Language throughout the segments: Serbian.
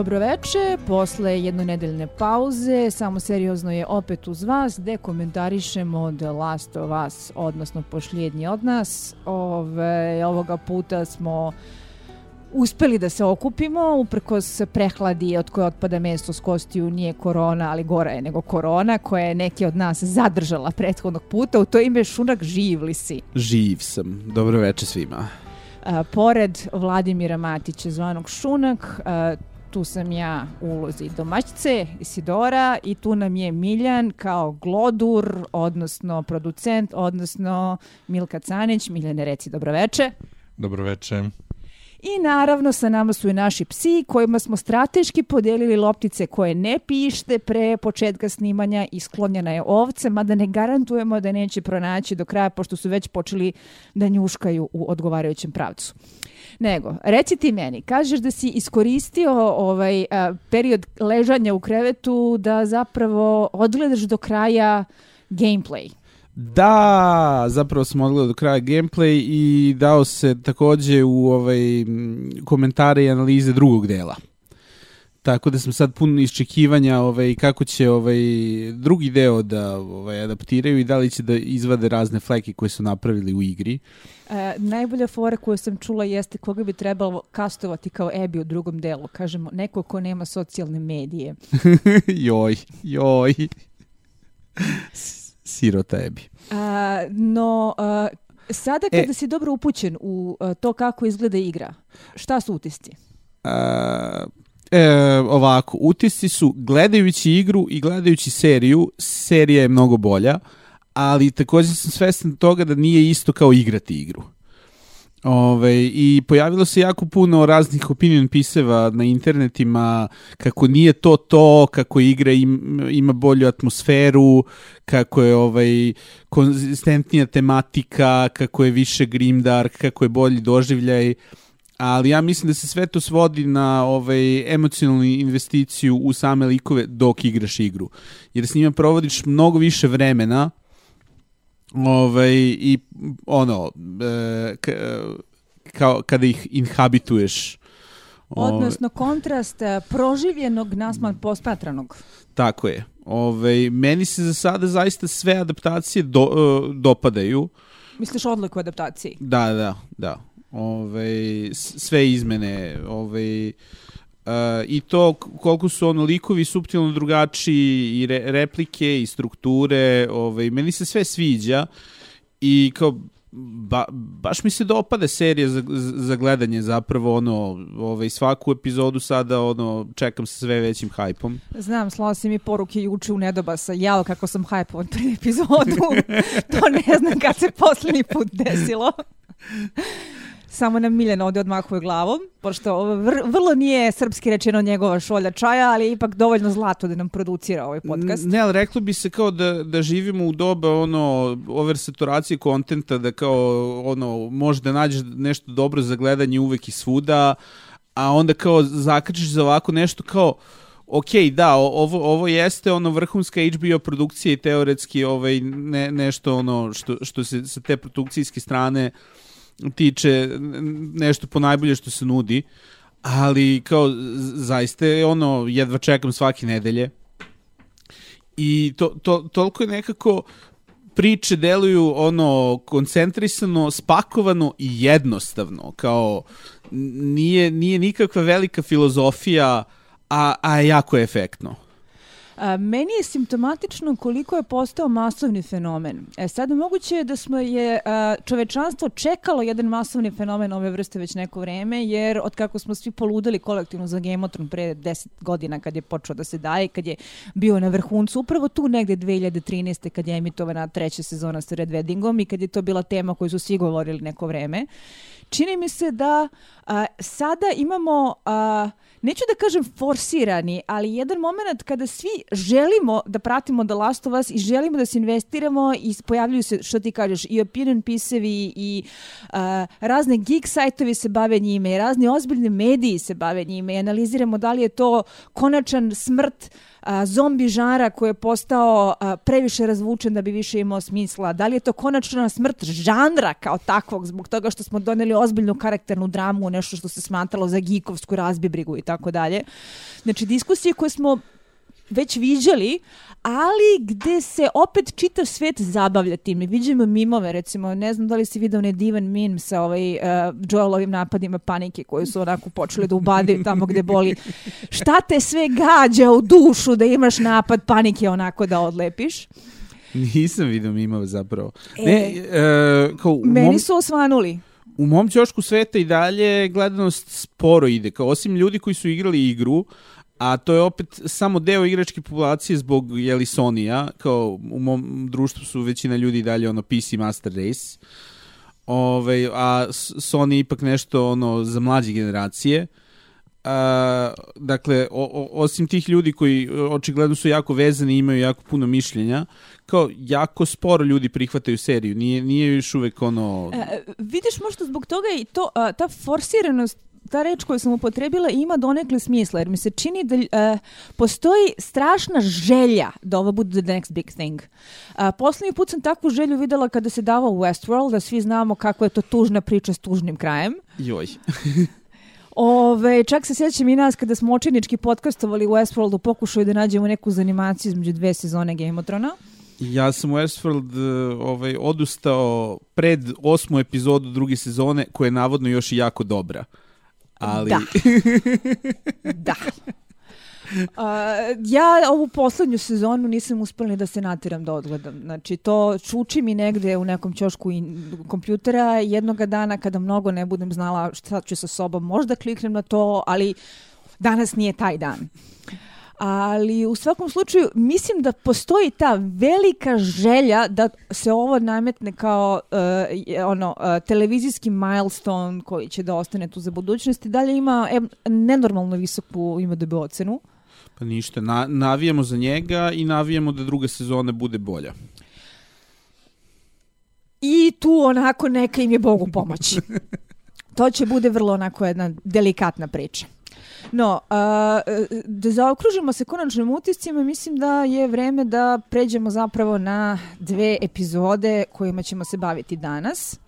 Dobroveče, posle jednonedeljne pauze, samo seriozno je opet uz vas, gde komentarišemo The Last of Us, odnosno pošljednji od nas. Ove, ovoga puta smo uspeli da se okupimo, uprkos prehladi od koje otpada mesto s kostiju, nije korona, ali gora je nego korona, koja je neke od nas zadržala prethodnog puta. U to ime Šunak, živ li si? Živ sam. Dobroveče svima. A, pored Vladimira Matića zvanog Šunak, a, tu sam ja u ulozi domaćice Isidora i tu nam je Miljan kao glodur, odnosno producent, odnosno Milka Canić. Miljane, reci dobroveče. Dobroveče. I naravno sa nama su i naši psi kojima smo strateški podelili loptice koje ne pište pre početka snimanja i sklonjena je ovce, mada ne garantujemo da neće pronaći do kraja pošto su već počeli da njuškaju u odgovarajućem pravcu. Nego, reci ti meni, kažeš da si iskoristio ovaj a, period ležanja u krevetu da zapravo odgledaš do kraja gameplay. Da, zapravo sam odgledao do kraja gameplay i dao se takođe u ovaj, komentare i analize drugog dela. Tako da sam sad pun iščekivanja ovaj, kako će ovaj, drugi deo da ovaj, adaptiraju i da li će da izvade razne fleke koje su napravili u igri. E, najbolja fora koju sam čula jeste koga bi trebalo kastovati kao Ebi u drugom delu. Kažemo, neko ko nema socijalne medije. joj, joj. Sirota Ebi. A, no, a, sada kada e, si dobro upućen u a, to kako izgleda igra, šta su utisci? A, e, ovako, utisci su gledajući igru i gledajući seriju, serija je mnogo bolja, ali takođe sam svestan toga da nije isto kao igrati igru. Ove, I pojavilo se jako puno raznih opinion piseva na internetima kako nije to to, kako igra im, ima bolju atmosferu, kako je ovaj konzistentnija tematika, kako je više grimdark, kako je bolji doživljaj ali ja mislim da se sve to svodi na ovaj emocionalnu investiciju u same likove dok igraš igru. Jer s njima provodiš mnogo više vremena Ovaj, I ono, e, kao kada ih inhabituješ. Odnosno kontrast e, proživljenog nasman pospatranog. Tako je. Ove, meni se za sada zaista sve adaptacije do, uh, dopadaju. Misliš odliku adaptaciji? Da, da, da. Ove, sve izmene. Ove, Uh, I to koliko su ono likovi suptilno drugačiji i re, replike i strukture, ovaj, meni se sve sviđa i kao ba, baš mi se dopade serija za, za gledanje zapravo ono ovaj svaku epizodu sada ono čekam sa sve većim hajpom. Znam, slao si mi poruke juče u Nedobasa, jao kako sam hajpovan pred epizodu. to ne znam kad se poslednji put desilo. Samo nam Miljan ovde odmahuje glavom, pošto vrlo nije srpski rečeno njegova šolja čaja, ali je ipak dovoljno zlato da nam producira ovaj podcast. Ne, ali reklo bi se kao da, da živimo u doba ono, oversaturacije kontenta, da kao ono, može da nađeš nešto dobro za gledanje uvek i svuda, a onda kao zakačiš za ovako nešto kao ok, da, ovo, ovo jeste ono vrhunska HBO produkcija i teoretski ovaj, ne, nešto ono što, što se sa te produkcijske strane uh, tiče nešto po najbolje što se nudi, ali kao zaista je ono, jedva čekam svake nedelje i to, to, toliko je nekako priče deluju ono koncentrisano, spakovano i jednostavno, kao nije, nije nikakva velika filozofija, a, a jako je efektno. A, meni je simptomatično koliko je postao masovni fenomen. E sad moguće je da smo je a, čovečanstvo čekalo jedan masovni fenomen ove vrste već neko vreme, jer od kako smo svi poludeli kolektivno za Thrones pre 10 godina kad je počeo da se daje, kad je bio na vrhuncu, upravo tu negde 2013. kad je emitovana treća sezona sa Red Weddingom i kad je to bila tema koju su svi govorili neko vreme. Čini mi se da a, sada imamo... A, neću da kažem forsirani, ali jedan moment kada svi želimo da pratimo The Last of Us i želimo da se investiramo i pojavljuju se, što ti kažeš, i opinion pisevi i uh, razne geek sajtovi se bave njime i razni ozbiljni mediji se bave njime i analiziramo da li je to konačan smrt a, zombi žara koji je postao a, previše razvučen da bi više imao smisla? Da li je to konačna smrt žanra kao takvog zbog toga što smo doneli ozbiljnu karakternu dramu, nešto što se smatralo za gikovsku razbibrigu i tako dalje? Znači, diskusije koje smo već viđali, ali gde se opet čitav svet zabavlja tim. Mi vidimo mimove, recimo, ne znam da li si vidio onaj divan mim sa ovaj, uh, Joelovim napadima panike koji su onako počeli da ubadaju tamo gde boli. Šta te sve gađa u dušu da imaš napad panike onako da odlepiš? Nisam vidio mimove zapravo. E, ne, uh, kao u meni mom... su osvanuli. U mom ćošku sveta i dalje gledanost sporo ide. Kao osim ljudi koji su igrali igru, a to je opet samo deo igračke populacije zbog jeli Sony-a, kao u mom društvu su većina ljudi dalje ono PC Master Race. Ove, a Sony ipak nešto ono za mlađe generacije. A, dakle, o, o, osim tih ljudi koji očigledno su jako vezani i imaju jako puno mišljenja, kao jako sporo ljudi prihvataju seriju. Nije, nije još uvek ono... E, vidiš možda zbog toga i to, a, ta forsiranost ta reč koju sam upotrebila ima donekle smisla, jer mi se čini da uh, postoji strašna želja da ovo bude the next big thing. Uh, poslednji put sam takvu želju videla kada se davao Westworld, da svi znamo kako je to tužna priča s tužnim krajem. Joj. Ove, čak se sjećam i nas kada smo očinički podcastovali u Westworldu pokušaju da nađemo neku zanimaciju između dve sezone Game of Thrones. Ja sam u Westworld ovaj, odustao pred osmu epizodu druge sezone, koja je navodno još i jako dobra ali... Da. da. Uh, ja ovu poslednju sezonu nisam uspela da se natiram da odgledam. Znači, to čuči mi negde u nekom ćošku in, kompjutera jednoga dana kada mnogo ne budem znala šta ću sa sobom. Možda kliknem na to, ali danas nije taj dan ali u svakom slučaju mislim da postoji ta velika želja da se ovo nametne kao uh, ono uh, televizijski milestone koji će da ostane tu za budućnost i dalje ima e, nenormalno visoku ima da bi ocenu. Pa ništa, na, navijamo za njega i navijamo da druga sezona bude bolja. I tu onako neka im je Bogu pomoći. to će bude vrlo onako jedna delikatna priča. No, a, da zaokružimo se konačnim utiscima, mislim da je vreme da pređemo zapravo na dve epizode kojima ćemo se baviti danas.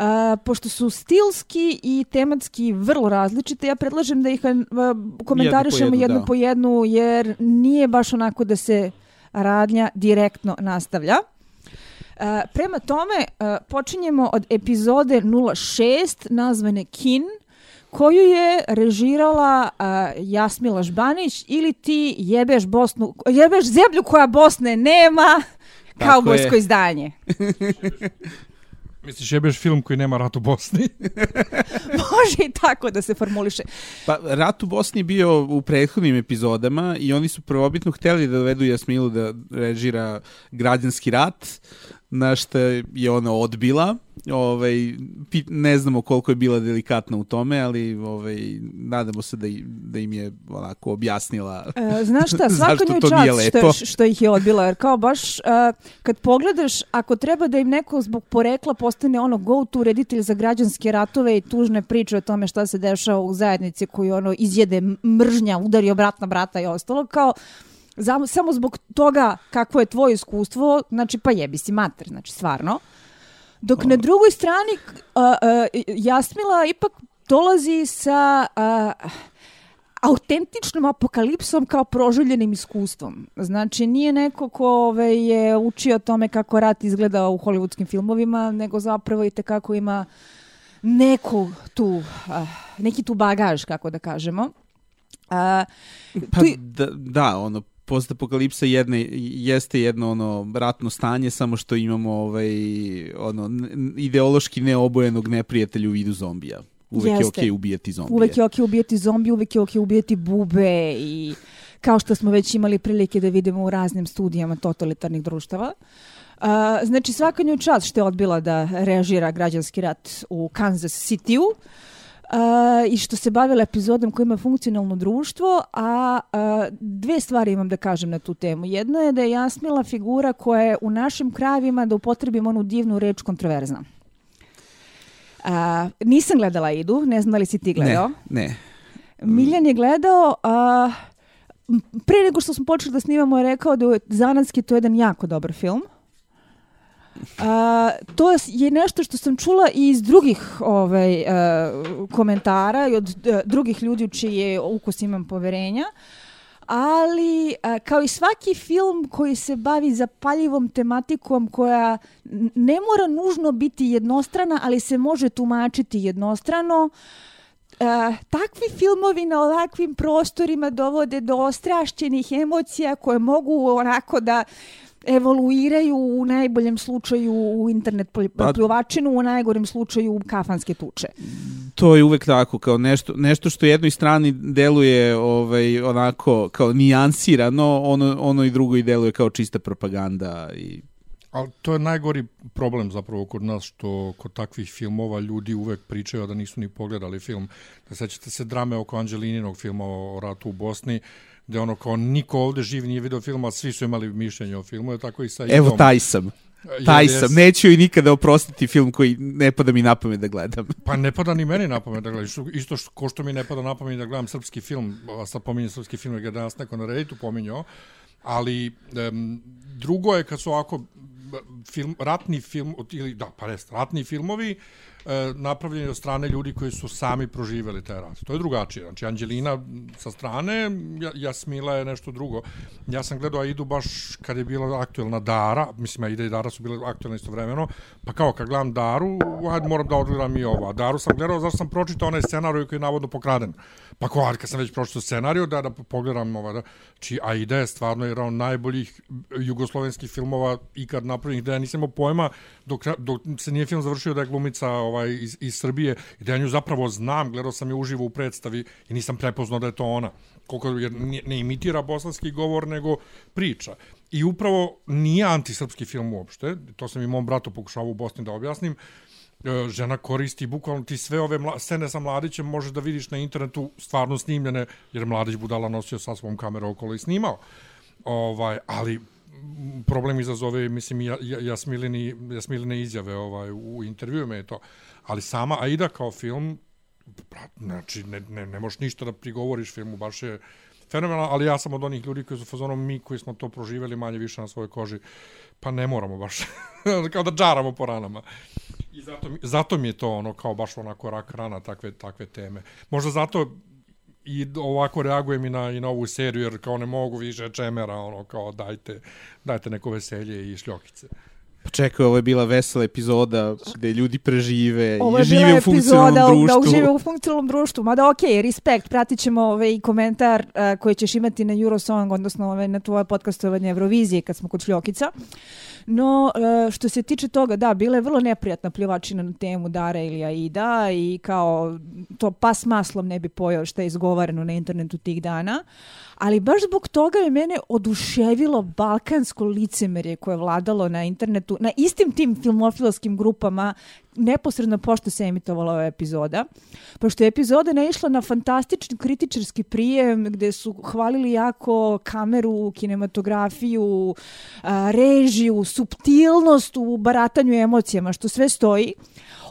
Uh, pošto su stilski i tematski vrlo različite, ja predlažem da ih uh, komentarišemo jednu, jednu da. po jednu, jer nije baš onako da se radnja direktno nastavlja. Uh, prema tome, uh, počinjemo od epizode 06 nazvane Kin, koju je režirala uh, Jasmila Žbanić ili ti jebeš Bosnu, jebeš zemlju koja Bosne nema, kao bojsko izdanje. Misliš jebeš film koji nema rat u Bosni? Može i tako da se formuliše. Pa rat u Bosni bio u prethodnim epizodama i oni su prvobitno hteli da dovedu Jasmilu da režira građanski rat, na što je ona odbila. Ovaj, ne znamo koliko je bila delikatna u tome, ali ovaj, nadamo se da, da im je onako objasnila e, Znaš šta, svako njoj čast što, što ih je odbila, jer kao baš uh, kad pogledaš, ako treba da im neko zbog porekla postane ono go-to reditelj za građanske ratove i tužne priče o tome šta se dešava u zajednici koju ono izjede mržnja, udari brat na brata i ostalo, kao samo zbog toga kako je tvoje iskustvo, znači pa jebi si mater, znači stvarno. Dok na drugoj strani uh, uh, Jasmila ipak dolazi sa uh, autentičnom apokalipsom kao proželjenim iskustvom. Znači, nije neko ko ove, je učio tome kako rat izgleda u hollywoodskim filmovima, nego zapravo i tekako ima neku tu, uh, neki tu bagaž, kako da kažemo. Uh, pa, tu... da, da, ono, postapokalipsa jedne jeste jedno ono ratno stanje samo što imamo ovaj ono ideološki neobojenog neprijatelja u vidu zombija. Uvek jeste. je okej okay ubijati zombije. Uvek je okej okay ubijati zombije, uvek je okej okay ubijati bube i kao što smo već imali prilike da vidimo u raznim studijama totalitarnih društava. Uh, znači svaka nju čast što je odbila da reažira građanski rat u Kansas City-u. I što se bavila epizodom koja ima funkcionalno društvo, a, a dve stvari imam da kažem na tu temu. Jedna je da je Jasmila figura koja je u našim krajevima, da upotrebim onu divnu reč, kontroverzna. A, nisam gledala Idu, ne znam da li si ti gledao. Ne, ne. Miljan je gledao, a, pre nego što smo počeli da snimamo je rekao da je zanatski to jedan jako dobar film. A, to je nešto što sam čula i iz drugih ovaj, a, komentara i od a, drugih ljudi u čije ukus imam poverenja. Ali, a, kao i svaki film koji se bavi zapaljivom tematikom koja ne mora nužno biti jednostrana, ali se može tumačiti jednostrano, Uh, takvi filmovi na ovakvim prostorima dovode do ostrašćenih emocija koje mogu onako da evoluiraju u najboljem slučaju u internet Pa- pljuvačinu, u najgorem slučaju u kafanske tuče. To je uvek tako, kao nešto, nešto što jednoj strani deluje ovaj, onako kao nijansirano, ono, ono i drugo i deluje kao čista propaganda i Ali to je najgori problem zapravo kod nas, što kod takvih filmova ljudi uvek pričaju da nisu ni pogledali film. Da sećate se drame oko Anđelininog filma o ratu u Bosni, gde ono kao niko ovde živ nije video film, a svi su imali mišljenje o filmu, je tako i sa Evo Idom. taj sam. Taj jes? sam. Neću joj nikada oprostiti film koji ne pada mi na pamet da gledam. Pa ne pada ni meni na pamet da gledam. Isto, isto što, ko što mi ne pada na pamet da gledam srpski film, a sad pominjem srpski film, jer ga danas neko na Redditu pominjao, ali um, drugo je kad su ovako film, ratni film, ili da, pa jest, ratni filmovi, e, od strane ljudi koji su sami proživeli taj rat. To je drugačije. Znači, Anđelina sa strane, Ja- Jasmila je nešto drugo. Ja sam gledao Aidu baš kad je bila aktuelna Dara, mislim, Aida i Dara su bile aktuelne istovremeno, pa kao kad gledam Daru, ajde moram da odgledam i ovo. A Daru sam gledao zašto sam pročitao onaj scenarij koji je navodno pokraden. Pa ajde, kad sam već pročitao scenariju, da, da pogledam ova, da, či Aida je stvarno jedan od najboljih jugoslovenskih filmova ikad napravljenih, da ja nisam imao pojma dok, dok se nije film završio da je glumica ovaj, iz, iz Srbije i da ja nju zapravo znam, gledao sam je uživo u predstavi i nisam prepoznao da je to ona. Koliko, jer ne, ne imitira bosanski govor, nego priča. I upravo nije antisrpski film uopšte, to sam i mom bratu pokušavao u Bosni da objasnim, E, žena koristi bukvalno ti sve ove mla, scene sa mladićem možeš da vidiš na internetu stvarno snimljene jer mladić budala nosio sa svom kamerom okolo i snimao ovaj ali problem izazove mislim ja, ja, Jasmilini, Jasmiline izjave ovaj u intervjuima je to ali sama Aida kao film brat, znači ne, ne, ne možeš ništa da prigovoriš filmu baš je fenomenalno, ali ja sam od onih ljudi koji su fazonom mi koji smo to proživeli manje više na svojoj koži, pa ne moramo baš kao da džaramo po ranama. I zato, mi- zato mi je to ono kao baš onako rak rana takve, takve teme. Možda zato i ovako reagujem i na, i na ovu seriju, jer kao ne mogu više čemera, ono kao dajte, dajte neko veselje i šljokice. Pa čekaj, ovo je bila vesela epizoda gde ljudi prežive Ovo i žive u funkcionalnom epizoda u- društvu. da užive u funkcionalnom društvu. Mada ok, respekt, pratit ćemo ovaj komentar uh, koji ćeš imati na Eurosong, odnosno ovaj, na tvoje podcastovanje Eurovizije kad smo kod šljokica. No, uh, što se tiče toga, da, bila je vrlo neprijatna pljuvačina na temu Dara ili Aida i kao to pas maslom ne bi pojao što je izgovarano na internetu tih dana. Ali baš zbog toga je mene oduševilo balkansko licemerje koje je vladalo na internetu, na istim tim filmofilskim grupama, neposredno pošto se emitovala ova epizoda. Pošto je epizoda naišla na fantastični kritičarski prijem gde su hvalili jako kameru, kinematografiju, režiju, subtilnost u baratanju emocijama, što sve stoji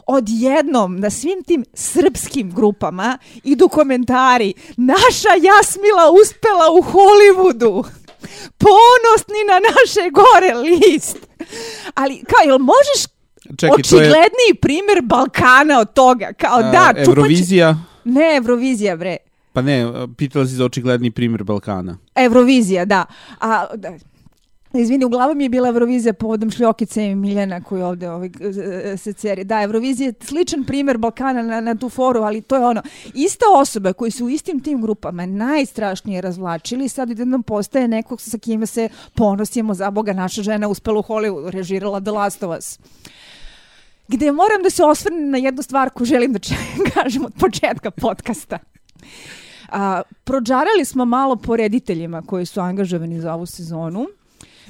odjednom na svim tim srpskim grupama idu komentari naša Jasmila uspela u Hollywoodu ponosni na naše gore list ali kao jel možeš Čekaj, to je očigledniji primjer Balkana od toga kao a, da čupač... Eurovizija, ne Eurovizija bre pa ne, pitala si za očigledni primjer Balkana. Eurovizija, da. A, da. Izvini, u glavu mi je bila Eurovizija povodom Šljokice i Miljana koji ovde ovaj, se ceri. Da, Eurovizija je sličan primjer Balkana na, na tu foru, ali to je ono, ista osoba koji su u istim tim grupama najstrašnije razvlačili, sad jednom postaje nekog sa kime se ponosimo, za Boga, naša žena uspela u Hollywoodu, režirala The Last of Us gde moram da se osvrnem na jednu stvar koju želim da kažem od početka podcasta. A, prođarali smo malo po rediteljima koji su angažovani za ovu sezonu.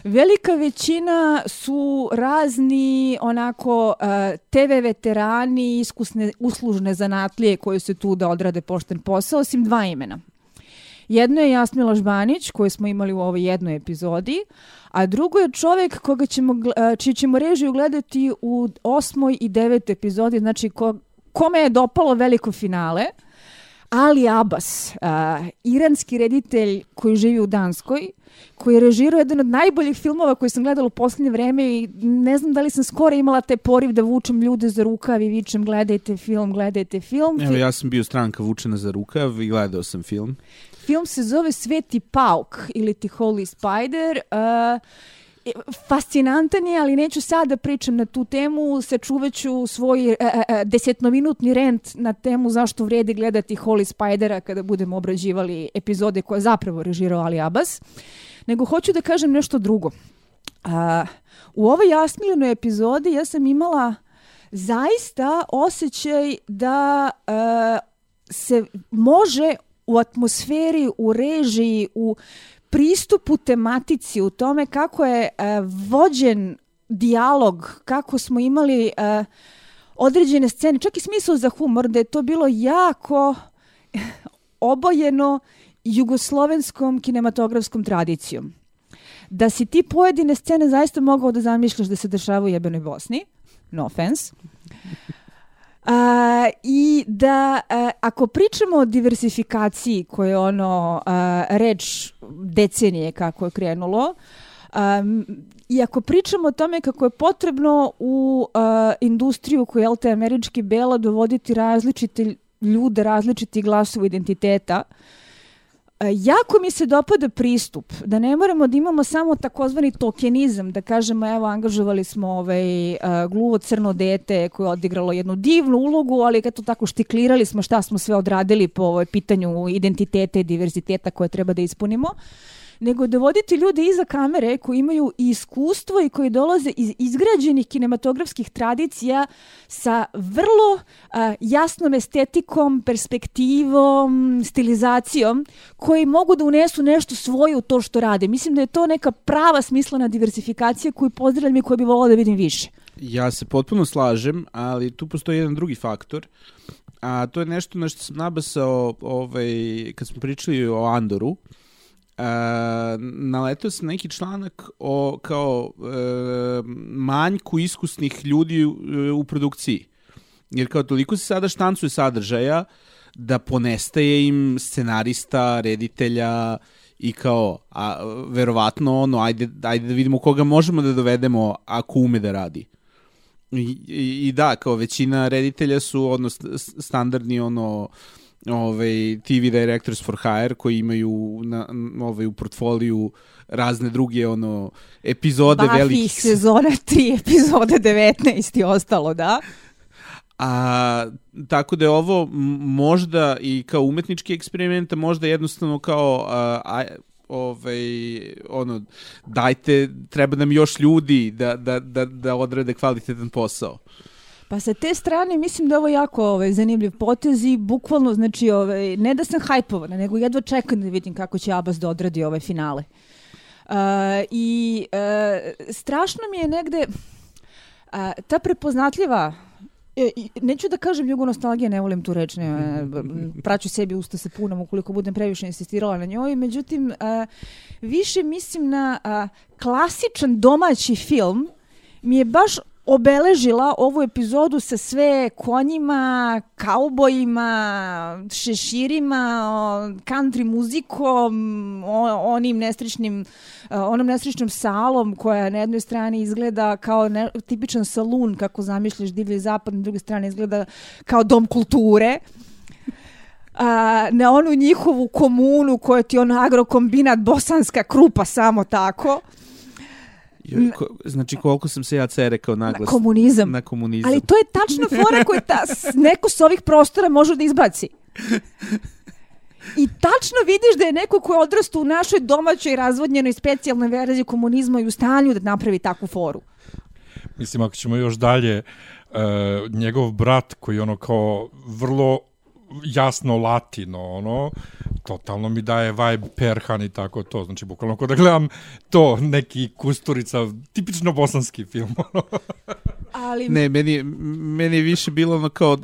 Velika većina su razni onako uh, TV veterani, iskusne, uslužne zanatlije koji se tu da odrade pošten posao, osim dva imena. Jedno je Jasmila Žbanić, koju smo imali u ovoj jednoj epizodi, a drugo je čovek koga ćemo, uh, čiji ćemo režiju gledati u osmoj i devetoj epizodi, znači ko, kome je dopalo veliko finale, Ali Abbas, uh, iranski reditelj koji živi u Danskoj, koji je režirao jedan od najboljih filmova koji sam gledala u poslednje vreme i ne znam da li sam skoro imala taj poriv da vučem ljude za rukav i vičem gledajte film, gledajte film. Evo, ja sam bio stranka vučena za rukav i gledao sam film. Film se zove Sveti pauk ili ti Holy Spider. Uh, fascinantan je, ali neću sad da pričam na tu temu, sačuvaću svoj e, e, desetnominutni rent na temu zašto vredi gledati Holy Spidera kada budemo obrađivali epizode koje zapravo režirao Ali Abbas, nego hoću da kažem nešto drugo. A, u ovoj Jasmilinoj epizodi ja sam imala zaista osjećaj da a, se može u atmosferi, u režiji, u pristupu tematici, u tome kako je uh, vođen dijalog, kako smo imali uh, određene scene, čak i smisao za humor, da je to bilo jako obojeno jugoslovenskom kinematografskom tradicijom. Da si ti pojedine scene zaista mogao da zamišljaš da se dešava u jebenoj Bosni, no offense, A, I da a, ako pričamo o diversifikaciji koje je ono a, reč decenije kako je krenulo, Um, I ako pričamo o tome kako je potrebno u uh, industriju koja je LT američki bela dovoditi različite ljude, različiti glasove identiteta, uh, jako mi se dopada pristup, da ne moramo da imamo samo takozvani tokenizam, da kažemo evo angažovali smo ovaj, uh, gluvo crno dete koje je odigralo jednu divnu ulogu, ali kad to tako štiklirali smo šta smo sve odradili po ovoj pitanju identiteta i diverziteta koje treba da ispunimo. Uh, nego dovoditi ljude iza kamere koji imaju iskustvo i koji dolaze iz izgrađenih kinematografskih tradicija sa vrlo a, jasnom estetikom, perspektivom, stilizacijom, koji mogu da unesu nešto svoje u to što rade. Mislim da je to neka prava smislena diversifikacija koju pozdravljam i koju bih volila da vidim više. Ja se potpuno slažem, ali tu postoji jedan drugi faktor, a to je nešto na što sam nabasao ovaj, kad smo pričali o Andoru, Uh, naletao sam neki članak o kao uh, manjku iskusnih ljudi u, u produkciji. Jer kao toliko se sada štancuje sadržaja da ponestaje im scenarista, reditelja i kao, a, verovatno ono, ajde, ajde da vidimo koga možemo da dovedemo ako ume da radi. I, i, i da, kao većina reditelja su ono standardni ono ovaj, TV Directors for Hire koji imaju na, ovaj, u portfoliju razne druge ono epizode Buffy velikih sezona 3 epizode 19 i ostalo da A, tako da je ovo možda i kao umetnički eksperiment, možda jednostavno kao a, a, ovaj, ono, dajte, treba nam još ljudi da, da, da, da odrade kvalitetan posao. Pa sa te strane mislim da je ovo jako ovaj, zanimljiv potez i bukvalno, znači, ovaj, ne da sam hajpovana, nego jedva čekam da vidim kako će Abbas da odradi ove finale. Uh, I uh, strašno mi je negde uh, ta prepoznatljiva E, neću da kažem jugonostalgija, ne volim tu reč, ne, praću sebi usta se punom ukoliko budem previše insistirala na njoj, međutim, više mislim na klasičan domaći film mi je baš obeležila ovu epizodu sa sve konjima, kaubojima, šeširima, country muzikom, onim nestričnim, onom nestričnom salom koja na jednoj strani izgleda kao ne, tipičan salun kako zamišljaš divlji zapad, na drugoj strani izgleda kao dom kulture a, na onu njihovu komunu koja ti ono agrokombinat bosanska krupa samo tako. Ko, znači koliko sam se ja cere kao naglas. Na komunizam. Na komunizam. Ali to je tačna fora koju ta, neko s ovih prostora može da izbaci. I tačno vidiš da je neko ko je odrastao u našoj domaćoj razvodnjenoj specijalnoj verziji komunizma i u stanju da napravi takvu foru. Mislim, ako ćemo još dalje, uh, njegov brat koji ono kao vrlo jasno latino, ono, totalno mi daje vibe Perhan i tako to. Znači, bukvalno kod da gledam to, neki kusturica, tipično bosanski film. Ono. Ali Ne, meni, meni je više bilo ono kao uh,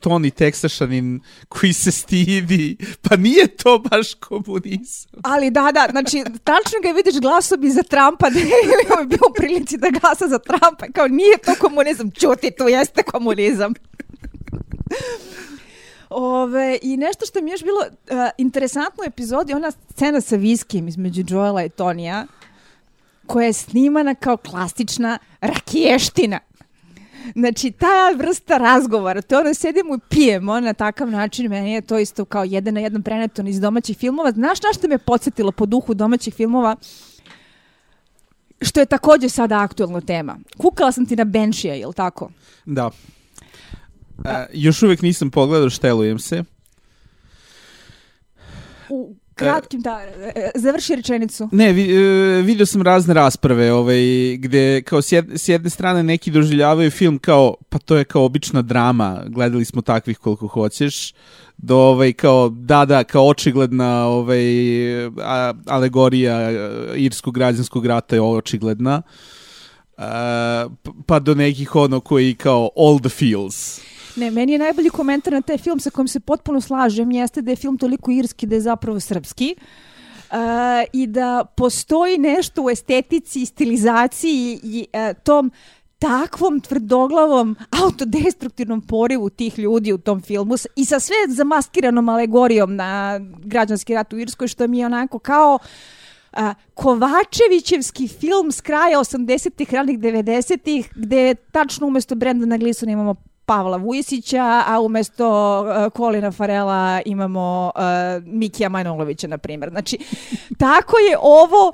Tony Texašanin koji se stidi, pa nije to baš komunizam. Ali da, da, znači, tačno ga vidiš glasom i za Trumpa, da je bio u prilici da glasa za Trumpa, kao nije to komunizam, čuti, to jeste komunizam. Ove, I nešto što mi je još bilo uh, interesantno u epizodi, ona scena sa viskim između Joela i Tonija, koja je snimana kao klasična rakiještina. Znači, ta vrsta razgovora, to ono sedimo i pijemo na takav način, meni je to isto kao jedan na jedan preneton iz domaćih filmova. Znaš na što me podsjetilo po duhu domaćih filmova? Što je takođe sada aktualna tema. Kukala sam ti na Benšija, je li tako? Da. Uh, još uvek nisam pogledao, štelujem se. U kratkim, da, e, završi rečenicu. Ne, vi, uh, vidio sam razne rasprave ovaj, gde kao s, jed, s jedne strane neki doživljavaju film kao, pa to je kao obična drama, gledali smo takvih koliko hoćeš, do ovaj kao da da kao očigledna ovaj a, alegorija a, irskog građanskog rata je očigledna. Uh, pa do nekih ono koji kao all the feels. Ne, meni je najbolji komentar na taj film sa kojim se potpuno slažem jeste da je film toliko irski da je zapravo srpski. Uh, i da postoji nešto u estetici stilizaciji i uh, tom takvom tvrdoglavom autodestruktivnom porivu tih ljudi u tom filmu i sa sve zamaskiranom alegorijom na građanski rat u Irskoj što mi je onako kao a, Kovačevićevski film s kraja 80-ih, ranih 90-ih, gde tačno umesto Brendana Gleesona imamo Pavla Vujisića, a umesto uh, Kolina Farela imamo uh, Mikija Manojlovića, na primjer. Znači, tako je ovo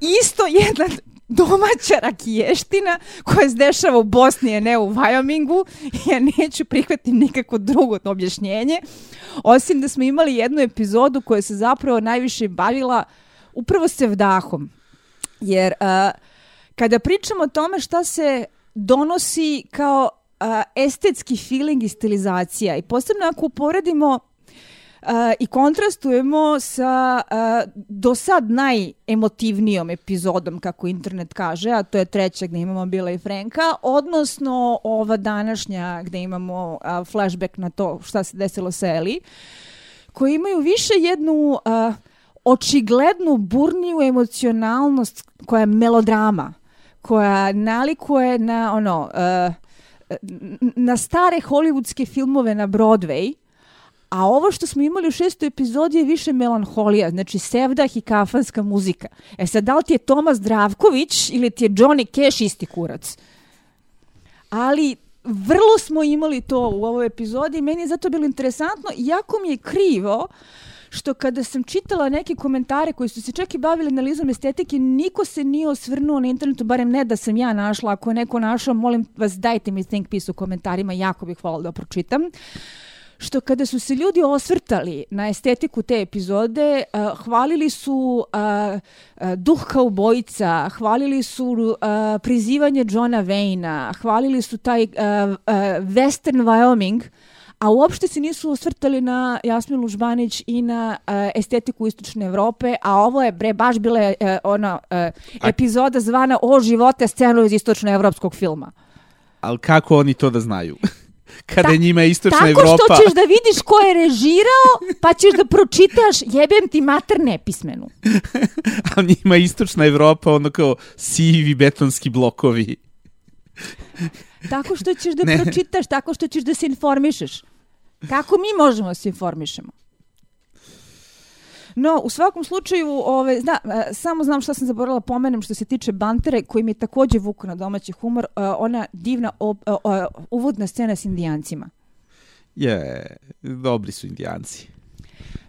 isto jedan domaća rakiještina koja se dešava u Bosni, a ne u Wyomingu. Ja neću prihvatiti nikako drugo objašnjenje. Osim da smo imali jednu epizodu koja se zapravo najviše bavila upravo sevdahom. Jer uh, kada pričamo o tome šta se donosi kao uh, estetski feeling i stilizacija. I posebno ako uporedimo Uh, i kontrastujemo sa uh, do sad najemotivnijom epizodom, kako internet kaže, a to je treća gde imamo Bila i Frenka, odnosno ova današnja gde imamo uh, flashback na to šta se desilo sa Eli, koji imaju više jednu uh, očiglednu burniju emocionalnost koja je melodrama, koja nalikuje na ono uh, na stare hollywoodske filmove na Broadway, a ovo što smo imali u šestoj epizodi je više melanholija, znači sevdah i kafanska muzika. E sad, da li ti je Tomas Zdravković ili ti je Johnny Cash isti kurac? Ali vrlo smo imali to u ovoj epizodi i meni je zato bilo interesantno, iako mi je krivo što kada sam čitala neke komentare koji su se čak i bavili analizom estetike, niko se nije osvrnuo na internetu, barem ne da sam ja našla. Ako je neko našao, molim vas dajte mi think piece u komentarima, jako bih hvala da pročitam što kada su se ljudi osvrtali na estetiku te epizode, uh, hvalili su uh, uh, duh kao bojica, hvalili su uh, prizivanje Johna Wayna, hvalili su taj uh, uh, Western Wyoming, a uopšte se nisu osvrtali na Jasminu Žbanić i na uh, estetiku istočne Evrope, a ovo je bre baš bila uh, ona uh, epizoda zvana O živote scenu iz istočnoevropskog filma. Ali kako oni to da znaju? Kada Ta- je njima istočna Tako Evropa... što ćeš da vidiš ko je režirao, pa ćeš da pročitaš jebem ti mater nepismenu. a njima istočna Evropa ono kao sivi betonski blokovi. Tako što ćeš da Ne. pročitaš, tako što ćeš da se informišeš. Kako mi možemo da se informišemo? No, u svakom slučaju, ove, zna, e, samo znam šta sam zaboravila pomenem što se tiče Bantere, koji mi je takođe vuku na domaći humor, e, ona divna op, e, e, uvodna scena s indijancima. Je, dobri su indijanci.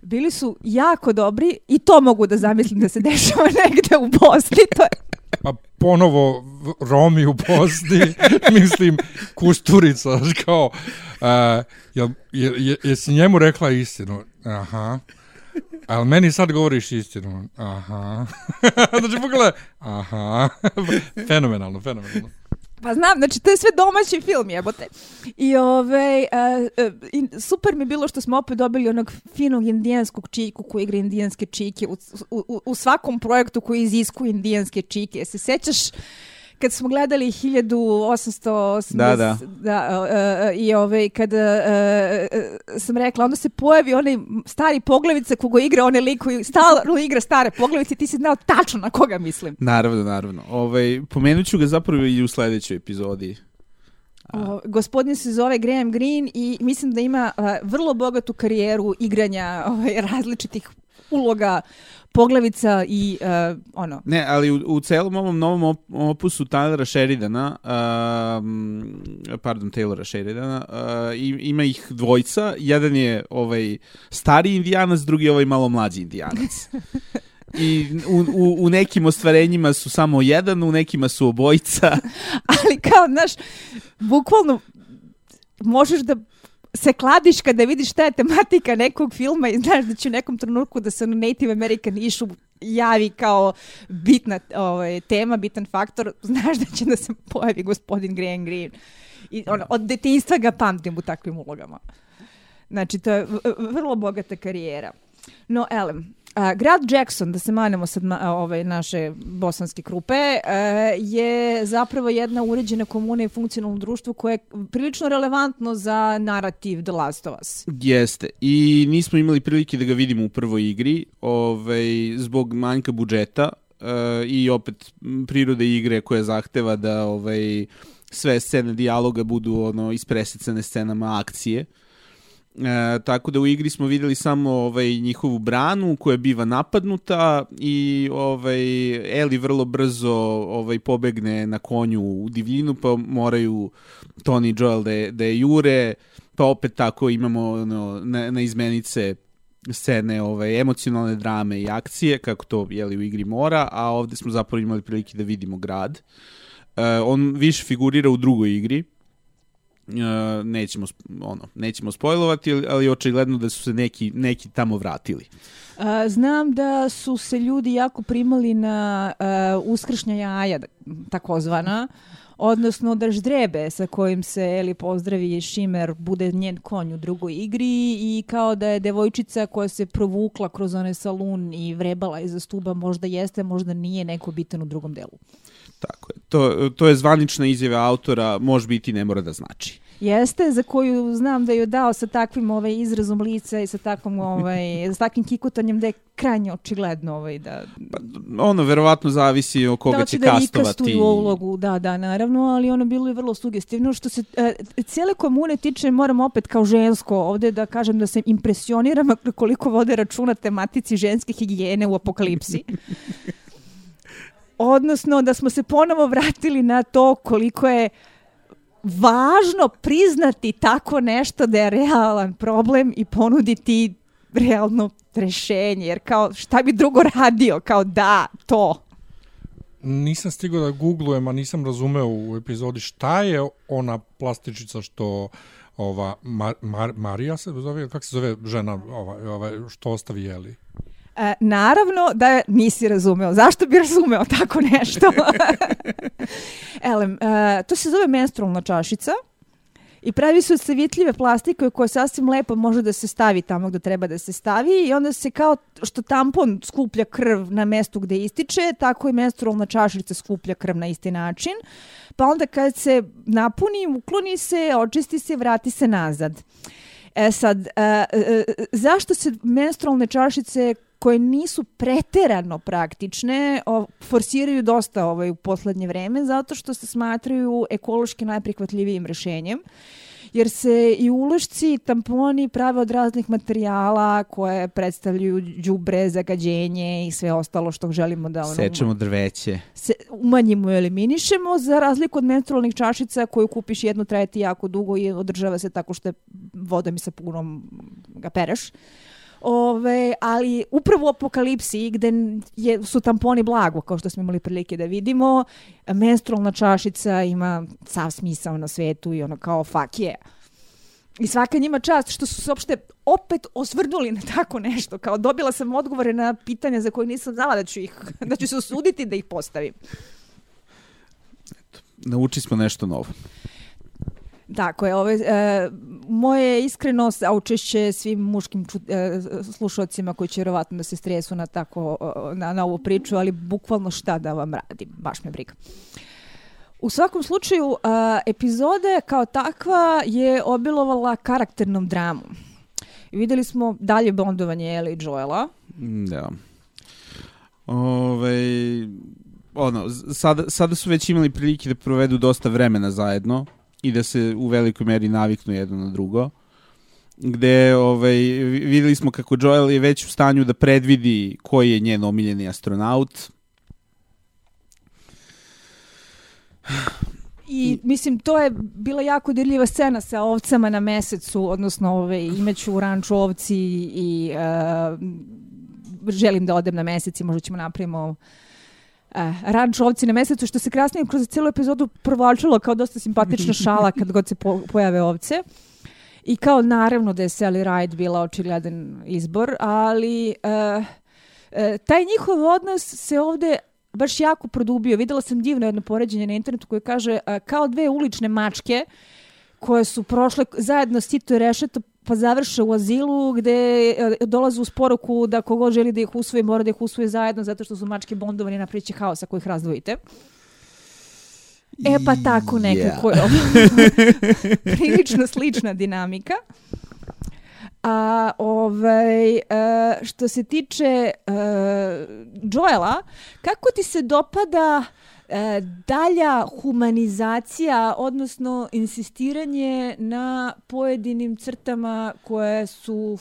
Bili su jako dobri i to mogu da zamislim da se dešava negde u Bosni. To je Pa ponovo Romi u Bosni, mislim, Kusturica, kao, uh, jel, je, je, jesi njemu rekla istinu? Aha. Ali meni sad govoriš istinu. Aha. znači, pogledaj. Aha. fenomenalno, fenomenalno. Pa znam, znači to je sve domaći film, jebote. I ovaj, uh, uh, super mi je bilo što smo opet dobili onog finog indijanskog čiku koji igra indijanske čike u, u, u svakom projektu koji iziskuje indijanske čike. Se sećaš kad smo gledali 1880 da, da. da uh, uh, i ovaj kad uh, sam rekla onda se pojavi onaj stari poglavica koga igra one lik koji stalno igra stare poglavice ti si znao tačno na koga mislim. Naravno naravno. Ovaj pomenuću ga zapravo i u sledećoj epizodi. O, gospodin se zove Graham Greene i mislim da ima uh, vrlo bogatu karijeru igranja ovaj, različitih uloga poglavica i uh, ono. Ne, ali u, u celom ovom novom op opusu Tylera Sheridana, uh, pardon, Taylora Sheridana, uh, ima ih dvojca. Jedan je ovaj stari indijanac, drugi je ovaj malo mlađi indijanac. I u, u, u nekim ostvarenjima su samo jedan, u nekima su obojica. ali kao, znaš, bukvalno možeš da se kladiš kada vidiš šta je tematika nekog filma i znaš da će u nekom trenutku da se na Native American issue javi kao bitna ovaj, tema, bitan faktor, znaš da će da se pojavi gospodin Graham Greene. I ono, od detinjstva ga pamtim u takvim ulogama. Znači, to je vrlo bogata karijera. No, Elem, A, grad Jackson, da se manemo sad ma, ovaj, naše bosanske krupe, a, je zapravo jedna uređena komuna i funkcionalno društvo koje je prilično relevantno za narativ The Last of Us. Jeste. I nismo imali prilike da ga vidimo u prvoj igri ovaj, zbog manjka budžeta uh, i opet prirode igre koja zahteva da ovaj, sve scene dijaloga budu ono ispresecane scenama akcije. Uh, E, tako da u igri smo videli samo ovaj njihovu branu koja biva napadnuta i ovaj Eli vrlo brzo ovaj pobegne na konju u divljinu pa moraju Tony Joel da da je jure pa opet tako imamo ono, na, na izmenice scene ovaj, emocionalne drame i akcije, kako to jeli, u igri mora, a ovde smo zapravo imali prilike da vidimo grad. Uh, on više figurira u drugoj igri, nećemo ono nećemo spojlovati ali očigledno da su se neki neki tamo vratili. Uh, znam da su se ljudi jako primali na uh, uskršnja jaja takozvana odnosno da ždrebe sa kojim se Eli pozdravi Šimer bude njen konj u drugoj igri i kao da je devojčica koja se provukla kroz onaj salun i vrebala iza stuba možda jeste, možda nije neko bitan u drugom delu. Tako je. To, to je zvanična izjava autora, može biti ne mora da znači. Jeste, za koju znam da je dao sa takvim ovaj, izrazom lica i sa takvom, ovaj, sa takvim kikutanjem da je krajnje očigledno ovaj, da... Pa, ono, verovatno zavisi o koga da će da kastovati. Da ulogu, da, da, naravno, ali ono bilo je vrlo sugestivno. Što se e, cijele komune tiče, moram opet kao žensko ovde da kažem da se impresioniram koliko vode računa tematici ženske higijene u apokalipsi. Odnosno da smo se ponovo vratili na to koliko je važno priznati tako nešto da je realan problem i ponuditi realno rešenje, jer kao šta bi drugo radio, kao da, to. Nisam stigao da googlujem, a nisam razumeo u epizodi šta je ona plastičica što ova Mar, Mar, Marija se zove, kako se zove žena ova, ova što ostavi jeli? E, naravno da nisi razumeo. Zašto bi razumeo tako nešto? Elem, e, to se zove menstrualna čašica i pravi se od savitljive plastike koja sasvim lepo može da se stavi tamo gde treba da se stavi i onda se kao što tampon skuplja krv na mestu gde ističe, tako i menstrualna čašica skuplja krv na isti način. Pa onda kad se napuni, ukloni se, očisti se, vrati se nazad. E sad, e, e, zašto se menstrualne čašice koje nisu preterano praktične, o, forsiraju dosta ovaj, u poslednje vreme, zato što se smatraju ekološki najprihvatljivijim rešenjem jer se i ulošci i tamponi prave od raznih materijala koje predstavljaju đubre, zagađenje i sve ostalo što želimo da... Ono, Sečemo drveće. Se umanjimo i eliminišemo, za razliku od menstrualnih čašica koju kupiš jednu, trajeti jako dugo i održava se tako što je vodom i sapunom ga pereš. Ove, ali upravo u apokalipsi gde je, su tamponi blago, kao što smo imali prilike da vidimo, menstrualna čašica ima sav smisao na svetu i ono kao fuck yeah. I svaka njima čast što su se uopšte opet osvrnuli na tako nešto. Kao dobila sam odgovore na pitanja za koje nisam znala da ću, ih, da ću se osuditi da ih postavim. Nauči smo nešto novo. Tako je, ove, e, moje iskreno saučešće svim muškim ču, e, slušalcima koji će vjerovatno da se stresu na, tako, na, na ovu priču, ali bukvalno šta da vam radim, baš me briga. U svakom slučaju, a, epizode kao takva je obilovala karakternom dramom. Videli smo dalje bondovanje Ellie i Joela. Da. Ove, ono, sada, sada su već imali prilike da provedu dosta vremena zajedno i da se u velikoj meri naviknu jedno na drugo gde ovaj, videli smo kako Joel je već u stanju da predvidi koji je njen omiljeni astronaut. I mislim, to je bila jako dirljiva scena sa ovcama na mesecu, odnosno ove, imaću u ranču ovci i uh, želim da odem na mesec i možda ćemo napravimo uh, ranč ovci na mesecu, što se krasnije kroz cijelu epizodu provlačilo kao dosta simpatična šala kad god se po, pojave ovce. I kao naravno da je Sally Ride bila očigledan izbor, ali uh, uh, taj njihov odnos se ovde baš jako produbio. Videla sam divno jedno poređenje na internetu koje kaže uh, kao dve ulične mačke koje su prošle zajedno s Tito i Rešeto pa završe u azilu gde uh, dolaze uz poruku da kogo želi da ih usvoji mora da ih usvoji zajedno zato što su mačke bondovani na priči haosa koji ih razdvojite. E pa tako nekako yeah. prilično slična dinamika. A ovaj, a, što se tiče a, Joela, kako ti se dopada a, dalja humanizacija, odnosno insistiranje na pojedinim crtama koje su